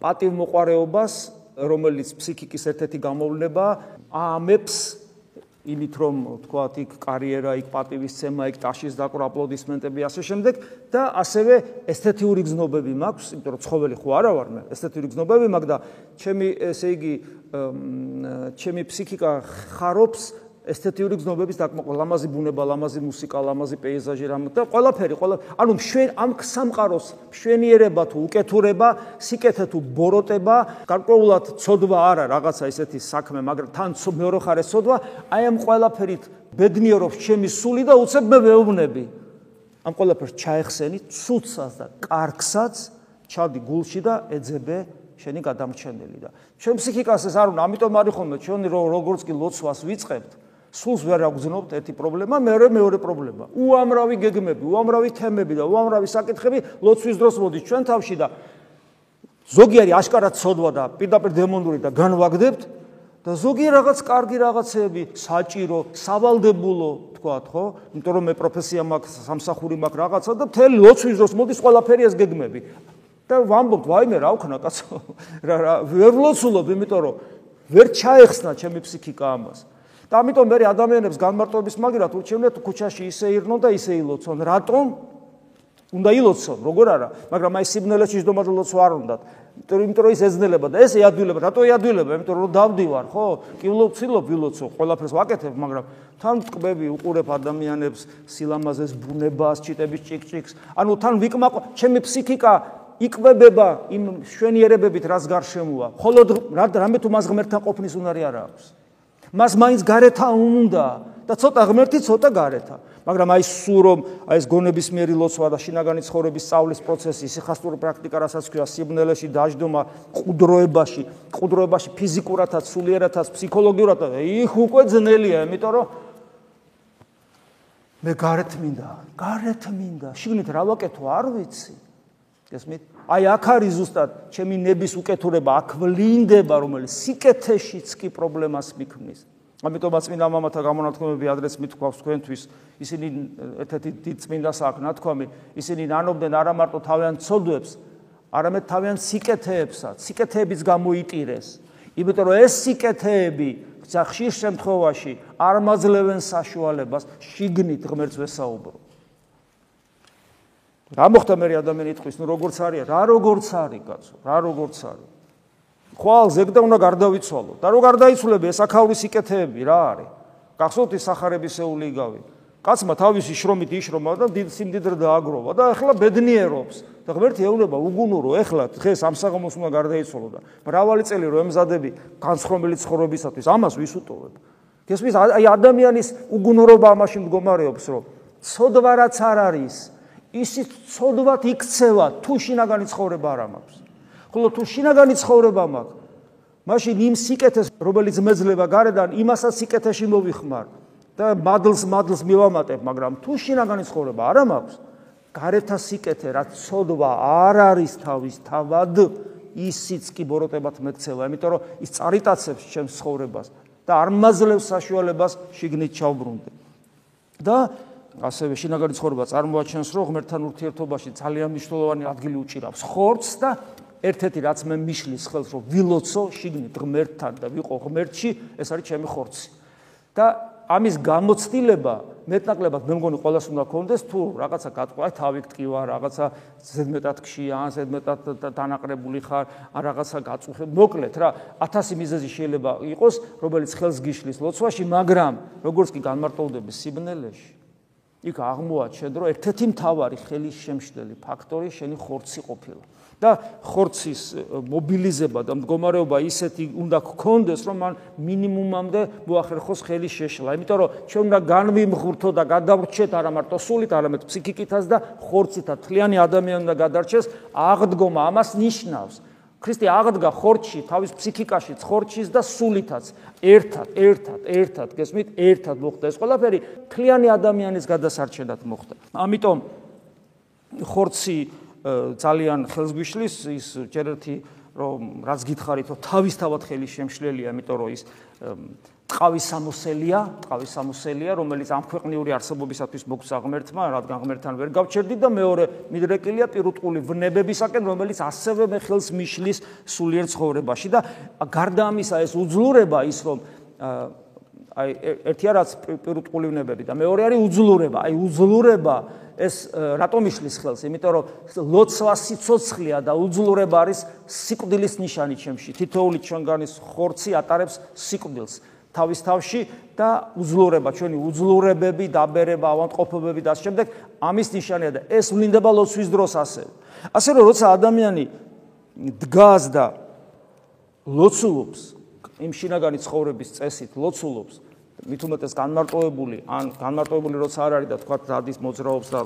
პატივმოყარეობას, რომელიც ფსიქიკის ერთ-ერთი გამოვლენაა, ამებს იმით რომ თქვათ იქ კარიერა, იქ პატივისცემა, იქ ტაშის დაკვრა, აპლოდისმენტები ასე შემდეგ. და ასევე ესთეთიური გზნობები მაქვს, იმიტომ რომ ცხოველი ხო არა ვარ მე, ესთეთიური გზნობები მაქვს და ჩემი ესე იგი ჩემი ფსიქიკა ხარობს ესთეტიური გზნობების დაკმაყოფილება, ლამაზი ბუნება, ლამაზი მუსიკა, ლამაზი პეიზაჟი რამ და ყველაფერი, ყველა ანუ მშვენ ამ სამყაროს მშვენიერება თუ უკეთურება, სიკეთე თუ ბოროტება, გარკვეულად ცოდვა არა რაღაცა ესეთი საქმე, მაგრამ თან მეორე ხარ ეს ცოდვა, აი ამ ყველაფერით ბედნიერობს ჩემი სული და უცებ მე ვეუბნები. ამ ყველაფერს ჩაეხსენი ცუცას და კარგსაც ჩავდი გულში და ეძებე შენი გადამრჩენელი და ჩვენ ფსიქიკას ეს არ უნდა, ამიტომ არის ხოლმე ჩვენ როგორც კი ლოცვას ვიწყებთ, სულს ვერ აგზნობთ ერთი პრობლემა, მეორე მეორე პრობლემა. უამრავი გეგმები, უამრავი თემები და უამრავი საკითხები ლოცვის დროს მოდის ჩვენ თავში და ზოგი არის აშკარად ცოდვა და პირდაპირ დემონური და განვაგდებთ და ზოგი რაღაც კარგი რაღაცები, საჭირო, სავალდებულო, თქვათ, ხო? იმიტომ რომ მე პროფესია მაქვს, სამსახური მაქვს რაღაცა და მთელი ლოცვის დროს მოდის ყველაფერი ეს გეგმები. და ვამბობთ, ვაიმე რა ვქნა კაცო? რა რა ვერ ლოცულობ, იმიტომ რომ ვერ ჩაეხსნა ჩემი ფსიქიკა ამას. და ამიტომ მე ადამიანებს განმარტოების მაგერად ურჩევნიათ ქუჩაში ისე ირნონ და ისე ილოცონ. რატომ? უნდა ილოცონ, როგორ არა, მაგრამ აი სიბნელეში ჯდომა და ლოცვა არ უნდათ. იმიტომ რომ ის ეძნელება და ეს ეადვილება, რატო ეადვილება? იმიტომ რომ დავდივარ, ხო? კი ვლოცილობ, ვილოცო, ყველაფერს ვაკეთებ, მაგრამ თან ტკბები უყურებ ადამიანებს, სილამაზეს, ბუნებას, ჩიტების ჭიკჭიკს. ანუ თან ვიკმაყ, ჩემი ფსიქიკა იკვებება იმ შვენიერებებით, რაც გარშემოა. ხოლო რამე თუ მას ღმერთთან ყოფნის უნარი არ აქვს. მას მაინც გარეთა უნდა და ცოტა ღმერთი, ცოტა გარეთა. მაგრამ აი სულ რომ აი ეს გონების მიერი ლოცვა და შინაგანი ცხოვრების სწავლის პროცესი, სიხასტური პრაქტიკა, რასაც ქვია სიბნელეში დაждდომა, ყუდროებაში, ყუდროებაში ფიზიკურათაც, სულიერათაც, ფსიქოლოგიურათაც, იქ უკვე ძნელია, იმიტომ რომ მე გარეთ მინდა, გარეთ მინდა, შიგნით რა ვაკეთო, არ ვიცი. გესმით? აი აქ არის ზუსტად ჩემი ნების უკეთურება, აქ ვლინდება, რომელიც სიკეთეშიც კი პრობლემას მიქმნის. ამიტომაც წმინდა მამათა გამონათქვამები ადრეს მithქვავს თქვენთვის, ისინი ერთ-ერთი დიდ წმინდას აქ ნათქვამი, ისინი ნანობდნენ არა მარტო თავიანთ ცოდვებს, არამედ თავიანთ სიკეთეებსაც, სიკეთეების გამოიტირეს. იმიტომ რომ ეს სიკეთეები ხშირ შემთხვევაში არ მაძლევენ საშუალებას შიგნით ღმერთს ვესაუბრო. რა მოხდა მე ადამიანი იტყვის, ნუ როგორც არის, რა როგორც არის, კაცო, რა როგორც არის. ხვალ ზეგდა უნდა გარდავიცვალო. და რო გარდაიცვლები, ეს აქაური სიკეთეები რა არის? გახსოვთ ის სახარების ეული იგავი? კაცმა თავისი შრომით იშრომა და დიდ სიმდიდრე დააგროვა და ახლა ბედნიერობს. და ღმერთი ეუბნება, უგუნურო, ახლა დღეს ამ საღამოს უნდა გარდაიცვალო და მრავალი წელი რო ემზადები განსხრომელი ცხოვრებისათვის, ამას ვის უტოვებ? გესმის, აი ადამიანის უგუნურობა ამაში მდგომარეობს, რომ ცოდვა რაც არ არის, ისიც ცოდვად იქცევა თუ შინაგანი ცხოვრება არ მაქვს. ხოლო თუ შინაგანი ცხოვრება მაქვს, მაშინ იმ სიკეთეს, რომელიც მეძლება გარედან, იმასაც სიკეთეში მოვიხმარ და მადლს მადლს მივამატებ, მაგრამ თუ შინაგანი ცხოვრება არ მაქვს, გარეთა სიკეთე, რაც ცოდვა არ არის თავის თავად, ისიც კი ბოროტებად მექცევა, იმიტომ რომ ის წარიტაცებს ჩემს ცხოვრებას და არ მაძლევს საშუალებას შიგნით ჩავბრუნდე. და ასევე შინაგანი ცხოვრება წარმოაჩენს, რომ ღმერთთან ურთიერთობაში ძალიან მნიშვნელოვანი ადგილი უჭირავს ხორცს და ერთ-ერთი რაც მე მიშლის ხელს, რომ ვილოცო შიგნით ღმერთთან და ვიყო ღმერთში, ეს არის ჩემი ხორცი. და ამის გამოცდილება მეტნაკლებად მე მგონი ყოველას უნდა კონდეს თუ რაღაცა გატყვა თავი გტკივა, რაღაცა ზედმეტად ქშია, ზედმეტად დანაყრებული ხარ, ან რაღაცა გაწუხებ. მოკლედ რა, 1000 მიზეზი შეიძლება იყოს, რომელიც ხელს გიშლის ლოცვაში, მაგრამ როგორც კი განმარტოვდები სიბნელეში იქ აღმოაჩენ, რომ ერთ-ერთი მთავარი ხელის შემშლელი ფაქტორი შენი ხორცი ყოფილა. და ხორცის მობილიზება და მდგომარეობა ისეთი უნდა გქონდეს, რომ მან მინიმუმამდე მოახერხოს ხელის შეშლა. იმიტომ რომ ჩვენ უნდა განვიმღვრთო და გადავრჩეთ არა მარტო სულით, არამედ ფსიქიკითაც და ხორცითაც. თლიანი ადამიანი უნდა გადარჩეს, აღდგომა ამას ნიშნავს. ქრისტე აღდგა ხორჩი თავის ფსიქიკაში ხორჩის და სულითაც. ერთად ერთად ერთად გესმით? ერთად მოხდა ეს ყველაფერი. ქლიანი ადამიანის გადასარჩენად მოხდა. ამიტომ ხორცი ძალიან ხელსგვიშლის ის ჯერ ერთი რომ რაც გითხარით რომ თავისთავად ხელი შემშლელია იმიტომ რომ ის ტყავის სამოსელია, ტყავის სამოსელია, რომელიც ამ ქვეყნიური არსებობისათვის მოგცა ღმერთმა, რადგან ღმერთთან ვერ გავჩერდით და მეორე მიდრეკილია პირუტყული ვნებებისაკენ, რომელიც ასევე მე ხელს მიშლის სულიერ ცხოვრებაში და გარდა ამისა ეს უძლურება ის რომ აი ერთი არის პირუტყული ვნებები და მეორე არის უძლურება, აი უძლურება ეს რატომ იშლის ხელს? იმიტომ რომ ლოცვა სიцоცხლია და უძლურება არის სიკვდილის ნიშანი ჩემში. თითოეული ჩვენგანის ხორცი ატარებს სიკვდილს. თავის თავში და უძლურება, ჩვენი უძლურებები, დაბერება, ავანტყოფობები და ამ შემდეგ ამის ნიშანია და ეს ვლინდება ლოცვის დროს ასევე. ასე რომ როცა ადამიანი დგას და ლოცულობს იმ შინაგანი ცხოვრების წესით, ლოცულობს მით უმეტეს განმარტოებული ან განმარტოებული როცა არ არის და თქვა დადის მოძრაობს და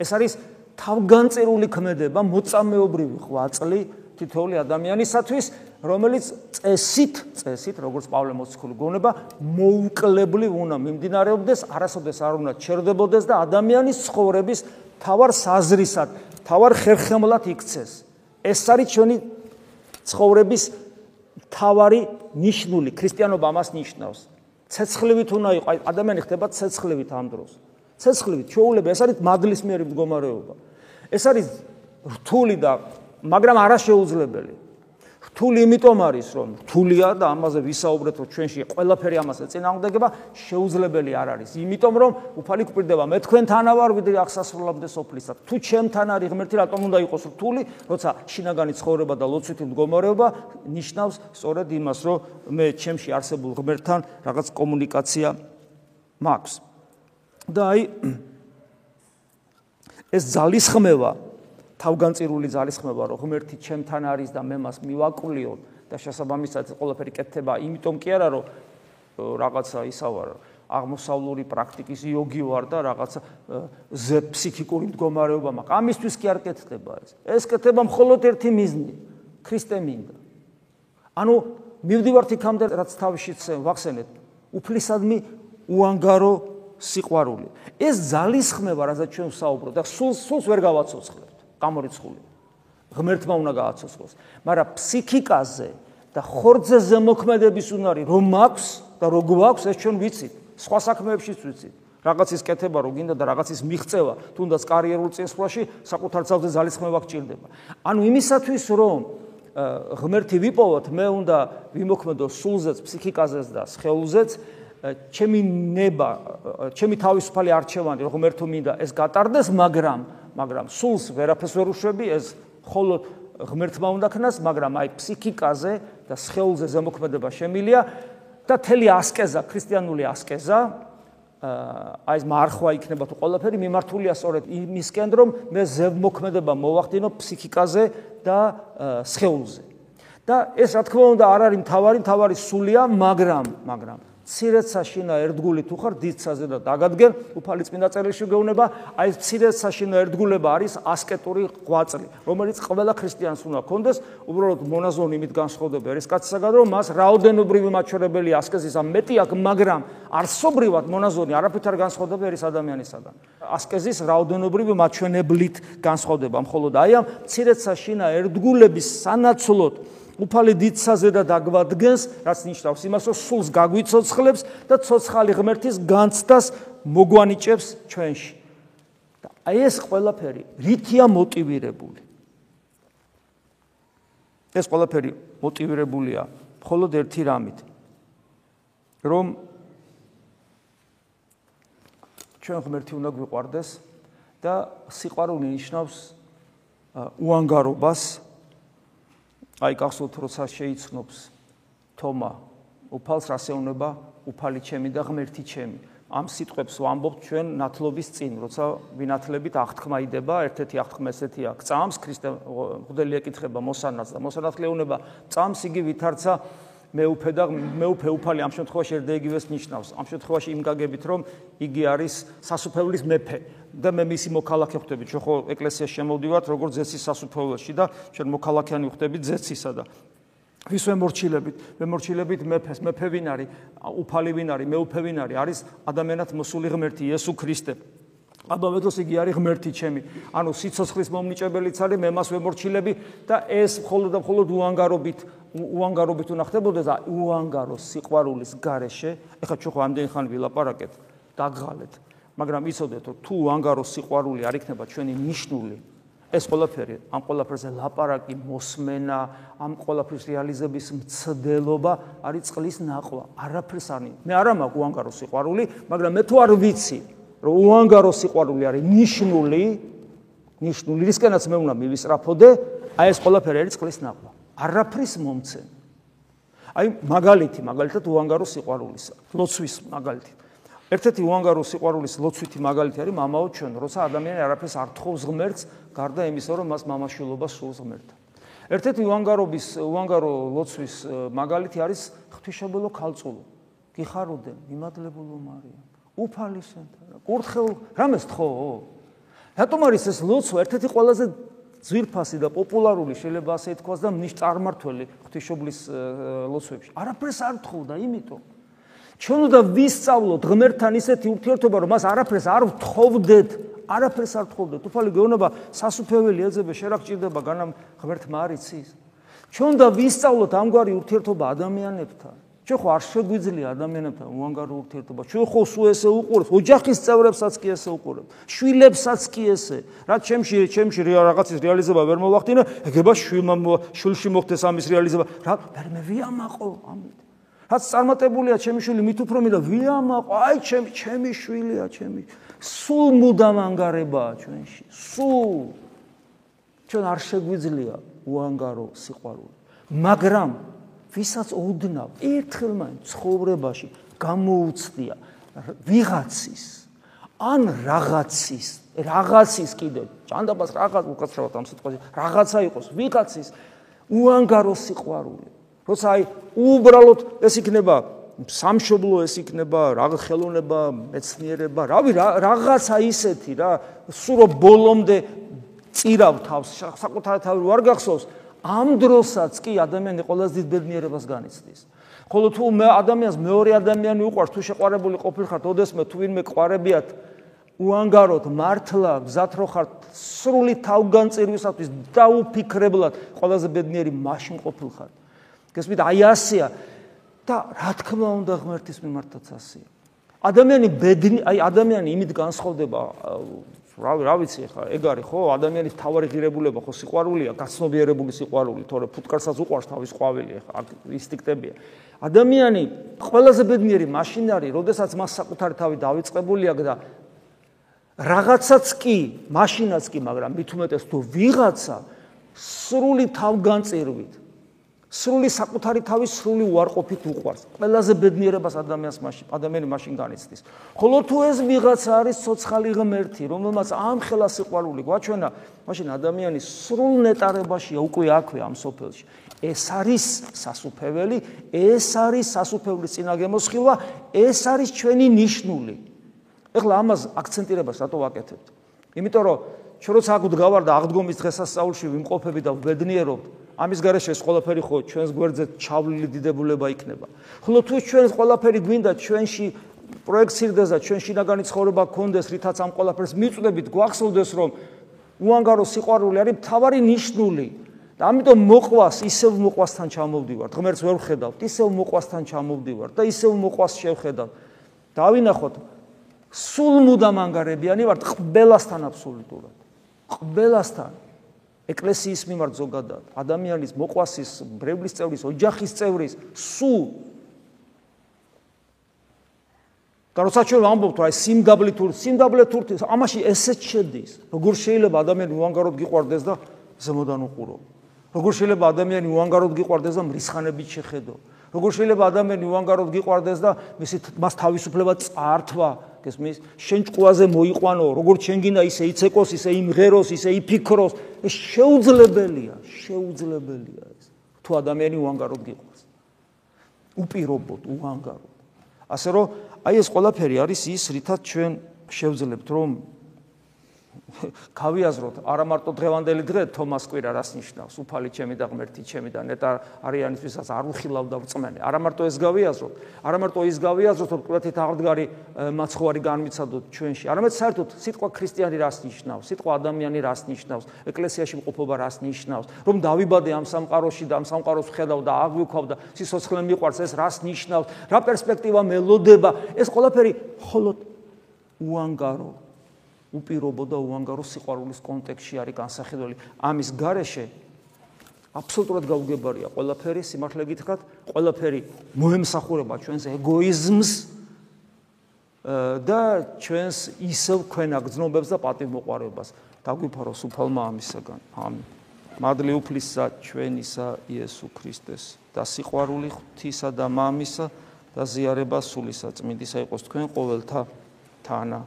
ეს არის თავგანწირული ქმედება მოწამეობრივი ღვაწლი თითოეული ადამიანისათვის რომელიც წესით, წესით, როგორც პავლე მოციქული გონება, მოუკლებლი უნდა მიმდინარეობდეს, არასოდეს არ უნდა ჩერდებოდეს და ადამიანის ცხოვრების თავარ საზრისად, თავარ ხერხემლად იქცეს. ეს არის ჩვენი ცხოვრების თავარი ნიშნული, ქრისტიანობა ამას ნიშნავს. ცეცხლივით უნდა იყოს, ადამიანი ხდება ცეცხლივით ამ დროს. ცეცხლივით ჩვეულები, ეს არის მაგლისმიერი მდგომარეობა. ეს არის რთული და მაგრამ არაშეუძლებელი. რთული იმიტომ არის, რომ რთულია და ამაზე ვისაუბრეთ, რომ ჩვენში ყველაფერი ამაზე წინააღმდეგება შეუძლებელი არ არის. იმიტომ რომ უფალი გვპირდება, მე თქვენთანა ვარ, ვიდრე აღსასრულამდე სოფლისა. თუ ჩემთან არის ღმერთი, რატომ უნდა იყოს რთული, როცა შინაგანი ცხოვრება და ლოცვითი მდგომარეობა ნიშნავს სწორედ იმას, რომ მე ჩემში არსებულ ღმერთთან რაღაც კომუნიკაცია მაქვს. და აი ეს ძალისხმევა თავგანწირული ძალისხმევა რომ ღმერთი ჩემთან არის და მე მას მივაკვლიო და შესაბამისად ყველაფერი კეთდება იმიტომ კი არა რომ რაღაცა ისა ვარ აღმოსავლური პრაქტიკის იოგი ვარ და რაღაცა ზე ფსიქიკური მდგომარეობა მაქვს. ამისთვის კი არ კეთდება ეს. ეს კეთდება მხოლოდ ერთი მიზნი ქრისტე მინდა. ანუ მივდივართ იქამდე რაც თავშიც ვახსენეთ უფლისადმი უანგარო სიყვარული. ეს ძალისხმევა რასაც ჩვენ ვსაუბრობთ და სულ სულს ვერ გავაცოცხლებ გამორიცხული. ღმერთმა უნდა გააცოცხლოს. მაგრამ ფსიქიკაზე და ხორძეზე მოქმედების უნარი რომ მაქვს და რო გვაქვს ეს ჩვენ ვიცით. სხვა საქმეებშიც ვიცით. რაღაცის კეთება რო გინდა და რაღაცის მიღწევა, თუნდაც კარიერულ წესვლაში საკუთარ ძალზე ძალისხმევა გჭირდება. ანუ იმისათვის რომ ღმერთი ვიპოვოთ, მე უნდა ვიმოქმედო სულზეც, ფსიქიკაზეც და სხეულზეც. ჩემი ნება, ჩემი თავისუფალი არჩევანი, რომ ღმერთო მინდა ეს გატარდეს, მაგრამ მაგრამ სულს ვერაფერს ვერ უშვები ეს ხოლოდ ღმერთმა უნდა ქნას მაგრამ აი ფსიქიკაზე და სხეულზე ზემოქმედება შემილია და თელი ასკეზა ქრისტიანული ასკეზა აი ეს მარხვა იქნება თუ ყველაფერი მიმართულია სწორედ იმისკენ რომ მე ზემოქმედება მოვახდინო ფსიქიკაზე და სხეულზე. და ეს რა თქმა უნდა არ არის მთავარი მთავარი სულია მაგრამ მაგრამ ცირეცაშინა ერთგული თუ ხარ დიცაზე და დაგადგენ უფალი წმინდა წერილში გეუბნება. აი ეს ცირეცაშინა ერთგულება არის ასკეტური ღვაწლი რომელიც ყველა ქრისტიანს უნდა კონდეს უბრალოდ მონაზონი იმით განსხვავდება ეს კაცსაგან რომ მას რაოდენობრივი მაჩვენებელი ასკეზისა მეტი აქვს მაგრამ არსობრივად მონაზონი არაფერთ არ განსხვავდება ერის ადამიანისაგან. ასკეზის რაოდენობრივი მაჩვენებლით განსხვავდება მხოლოდ აი ამ ცირეცაშინა ერთგულების სანაცვლოდ უფალი დიდსაზე და დაგვადგენს, რაც ნიშნავს იმას, რომ სულს გაგვიცოცხლებს და ცოცხალი ღმერთის განცდას მოგვანიჭებს ჩვენში. და აი ეს ყველაფერი რითია მოტივირებული? ეს ყველაფერი მოტივირებულია მხოლოდ ერთი რამით. რომ ჩვენ ღმერთი უნდა გვიყვარდეს და სიყვარული ნიშნავს უანგარობას, აი გახსოვთ როცა შეიცნობს თომა უფალს რასეუნება უფალი ჩემი და ღმერთი ჩემი. ამ სიტყვებს ვამბობთ ჩვენ ნათლობის წინ როცა ვინათლებით აღთქმა იდება ერთ-ერთი აღთქმა ესეთია წამს ქრისტე მღვდელი ეკითხება მოსანაც და მოსანათლეუნება წამს იგი ვითარცა მეუფე და მეუფე უფალი ამ შემთხვევაში ერთ იგივეს ნიშნავს. ამ შემთხვევაში იმ გაგებით რომ იგი არის სასუფეველის მეფე. და მე მისი მოქალაქე ხვდები ჩვენ ხო ეკლესიაში შემოვდივართ როგორც ზეცის სასუფეველში და ჩვენ მოქალაქიანი ხვდებით ზეცისა და ვის ვემორჩილებით? ვემორჩილებით მეფეს. მეფე ვინ არის? უფალი ვინ არის? მეუფე ვინ არის? არის ადამიანად მოსული ღმერთი იესო ქრისტე. აბა მეტოს იგი არის ღმერთი ჩემი. ანუ სიცოცხლის მომნიჭებელიც არის მე მას ვემორჩილები და ეს მხოლოდ და მხოლოდ უანგარობით უანგარობით უნდა ხდებოდეს და უანგარო სიყვარულის გარეშე. ეხლა ჩვენ ხო ამდენ ხან ვილაპარაკეთ დაგღალეთ. მაგრამ იცოდეთ რომ თუ უანგარო სიყვარული არ იქნება ჩვენი ნიშნული ეს ყველაფერი ამ ყველაფერზე ლაპარაკი მოსმენა ამ ყველაფრის რეალიზების მცდელობა არის წყლის ნახვა არაფერს არ მე არა მაქვს უანგარო სიყვარული მაგრამ მე თუ არ ვიცი რომ უანგარო სიყვარული არის ნიშნული ნიშნული რისკენაც მე უნდა მივისწრაფოდე აი ეს ყველაფერი არის წყლის ნახვა არაფრის მომცენ აი მაგალითი მაგალითად უანგარო სიყვარულისა ლოცვის მაგალითი ერთ-ერთი უანგარო სიყვარულის ლოცვითი მაგალითი არის მამაო ჩვენ, როცა ადამიანი არაფერს არ თხოვს ღმერთს, გარდა იმისა, რომ მას მამაშვილობა სულს ღმერთთან. ერთ-ერთი უანგარობის უანგარო ლოცვის მაგალითი არის ღვთისმშობელო ქალწულო. გიხარუდენ, იმადლებულო მარია. უფალისენთან, კურთხეულ რამეს თხოვო? რატომ არის ეს ლოცვა ერთ-ერთი ყველაზე ძვირფასი და პოპულარული შეიძლება ასე ითქვას და მის წარმართველი ღვთისმშობლის ლოცვებში. არაფერს არ თხოვდა, იმიტომ ჩვენ უნდა ვისწავლოთ ღმერთთან ისეთი ურთიერთობა, რომ მას არაფერს არ ვთხოვდეთ, არაფერს არ თხოვდეთ. უფალი გეუბნება, სასუფეველი ეძებე, შენ რა გჭირდება განამ ღმერთმა არიცის? ჩვენ უნდა ვისწავლოთ ამგვარი ურთიერთობა ადამიანებთან. ჩვენ ხო არ შეგვიძლია ადამიანებთან უანგარო ურთიერთობა. ჩვენ ხო სულ ესე უყურებთ, ოჯახის წევრებსაც კი ესე უყურებთ, შვილებსაც კი ესე. რა ჩემში ჩემში რაღაცის რეალიზება ვერ მოვახდინე, ეგება შვილმა შვილში მოხდეს ამის რეალიზება. რა მე ვიამაყო ამით. რაც წარმატებულია ჩემი შვილი მით უფრო მინდა ვიამაყო, აი ჩემი ჩემი შვილია, ჩემი სულ მუდამ ანგარებაა ჩვენში. სულ ჩვენ არ შეგვიძლია უანგარო სიყვარული. მაგრამ ვისაც ოდნავ ერთხელ მაინც ცხოვრებაში გამოუცდია ვიღაცის ან რაღაცის რაღაცის კიდე ჭანდაბას რაღაც უკაცრავად ამ სიტყვაზე რაღაცა იყოს ვიღაცის უანგარო სიყვარული. როცა აი უბრალოდ ეს იქნება სამშობლო ეს იქნება რაღაც ხელოვნება მეცნიერება რავი რაღაცა ისეთი რა სურო ბოლომდე წირავ თავს საკუთარ თავი ვარ გახსოვს ამ დროსაც კი ადამიანი ყველაზე დიდ ბედნიერებას განიცდის. ხოლო თუ მე ადამიანს მეორე ადამიანი უყვარს, თუ შეყვარებული ყოფილხართ, ოდესმე თუ ვინმე ყვარებიათ უანგაროდ მართლა გზათ რო ხართ სრული თავგანწირვისათვის დაუფიქრებლად ყველაზე ბედნიერი მაშინ ყოფილხართ. გესმით, აი ასეა და რა თქმა უნდა ღმერთის მიმართაც ასეა. ადამიანი ბედნი, აი ადამიანი იმით განსხვავდება რა რა ვიცი ხა ეგ არის ხო ადამიანის თავარი ღირებულება ხო სიყვარულია გაცნობიერებული სიყვარული თორე ფუტკარსაც უყვარს თავის ყვავილი ხა ინსტინქტებია ადამიანი ყველაზე ბედნიერი მაშინ არის როდესაც მას საკუთარი თავი დავიწყებული აქვს და რაღაცაც კი მაშინაც კი მაგრამ მით უმეტეს თუ ვიღაცა სრული თავგანწირვით სრული საკუთარი თავის სრული უარყოფით უყვარს. ყველაზე ბედნიერებას ადამიანს მაშინ ადამიანი მაშინ განიცდის. ხოლო თუ ეს ვიღაცა არის ცოცხალი ღმერთი, რომელმაც ამ ხელა სიყვარული გვაჩვენა, მაშინ ადამიანის სრულ ნეტარებაშია უკვე აქვე ამ სოფელში. ეს არის სასუფეველი, ეს არის სასუფევლის წინაგემოსხილვა, ეს არის ჩვენი ნიშნული. ეხლა ამას აქცენტირებას რატო ვაკეთებთ? იმიტომ რომ ჩვენ როცა აქ ვდგავარ და აღდგომის დღესასწაულში ვიმყოფები და ვბედნიერობთ, ამის garaშე ეს ყველაფერი ხო ჩვენს გვერდზე ჩავლილი დიდებულება იქნება. ხოლო თუ ჩვენს ყველაფერი გვინდა ჩვენში პროექცირდეს და ჩვენ შინაგანი ცხოვრება გქონდეს, რითაც ამ ყველაფერს მიწვდებით, გვახსოვდეს რომ უანგარო სიყვარული არის მთავარი ნიშნული. და ამიტომ მოყვას ისევ მოყვასთან ჩამოვდივარ. ღმერთს ვერ ვხედავთ, ისევ მოყვასთან ჩამოვდივარ და ისევ მოყვას შევხედავ. დავინახოთ სულ მუდამ ანგარებიანი ვარ ყველასთან აბსოლუტურად. ყველასთან ეკლესიის მიმართ ზოგადად ადამიანის მოყვასის ბრევლის წევრის ოჯახის წევრის სულ და როცა ჩვენ ვამბობთ რა სიმდაბლე თუ სიმდაბლე თუ ამაში ესეც შედის როგორ შეიძლება ადამიანი უანგაროდ გიყვარდეს და ზემოდან უყურო. როგორ შეიძლება ადამიანი უანგაროდ გიყვარდეს და მრისხანებით შეხედო. როგორ შეიძლება ადამიანი უანგაროდ გიყვარდეს და მისი მას თავისუფლება წართვა გესმის? შენ ჭკუაზე მოიყვანო, როგორც შენ გინდა ისე იცეკოს, ისე იმღეროს, ისე იფიქროს. ეს შეუძლებელია, შეუძლებელია ეს. თუ ადამიანი უანგაროდ გიყვარს. უპირობოდ, უანგაროდ. ასე რომ, აი ეს ყველაფერი არის ის, რითაც ჩვენ შევძლებთ, რომ გავიაზროთ. არა მარტო დღევანდელი დღე თომას კვირა რას ნიშნავს? უფალი ჩემი და ღმერთი ჩემი და ნეტა არიანისთვისაც არ უხილავ და ვწმენე არა მარტო ეს გავიაზროთ. არა მარტო ის გავიაზროთ რომ კლათით აღდგარი მაცხოვარი განმიცადოთ ჩვენში. არამედ საერთოდ სიტყვა ქრისტიანი რას ნიშნავს? სიტყვა ადამიანი რას ნიშნავს? ეკლესიაში მყოფობა რას ნიშნავს? რომ დავიბადე ამ სამყაროში და ამ სამყაროს ხედავ და აღვიქავ და სიცოცხლე მიყვარს ეს რას ნიშნავს? რა პერსპექტივა მელოდება? ეს ყველაფერი მხოლოდ უანგარო უპირობო და უანგარო სიყვარულის კონტექსში არის განსახედველი. ამის გარეშე აბსოლუტურად გაუგებარია ყველაფერი, სიმართლე გითხრათ, ყველაფერი მოემსახურება ჩვენს ეგოიზმს და ჩვენს ისევ ქვენაგზნობებს და პატივმოყვარეობას. დაგვიფაროს უფალმა ამისაგან. ამინ. მადლი უფლისა ჩვენისა იესო ქრისტეს და სიყვარული ღვთისა და მამისა და ზიარება სულისა წმინდისა იყოს თქვენ ყოველთა თანა.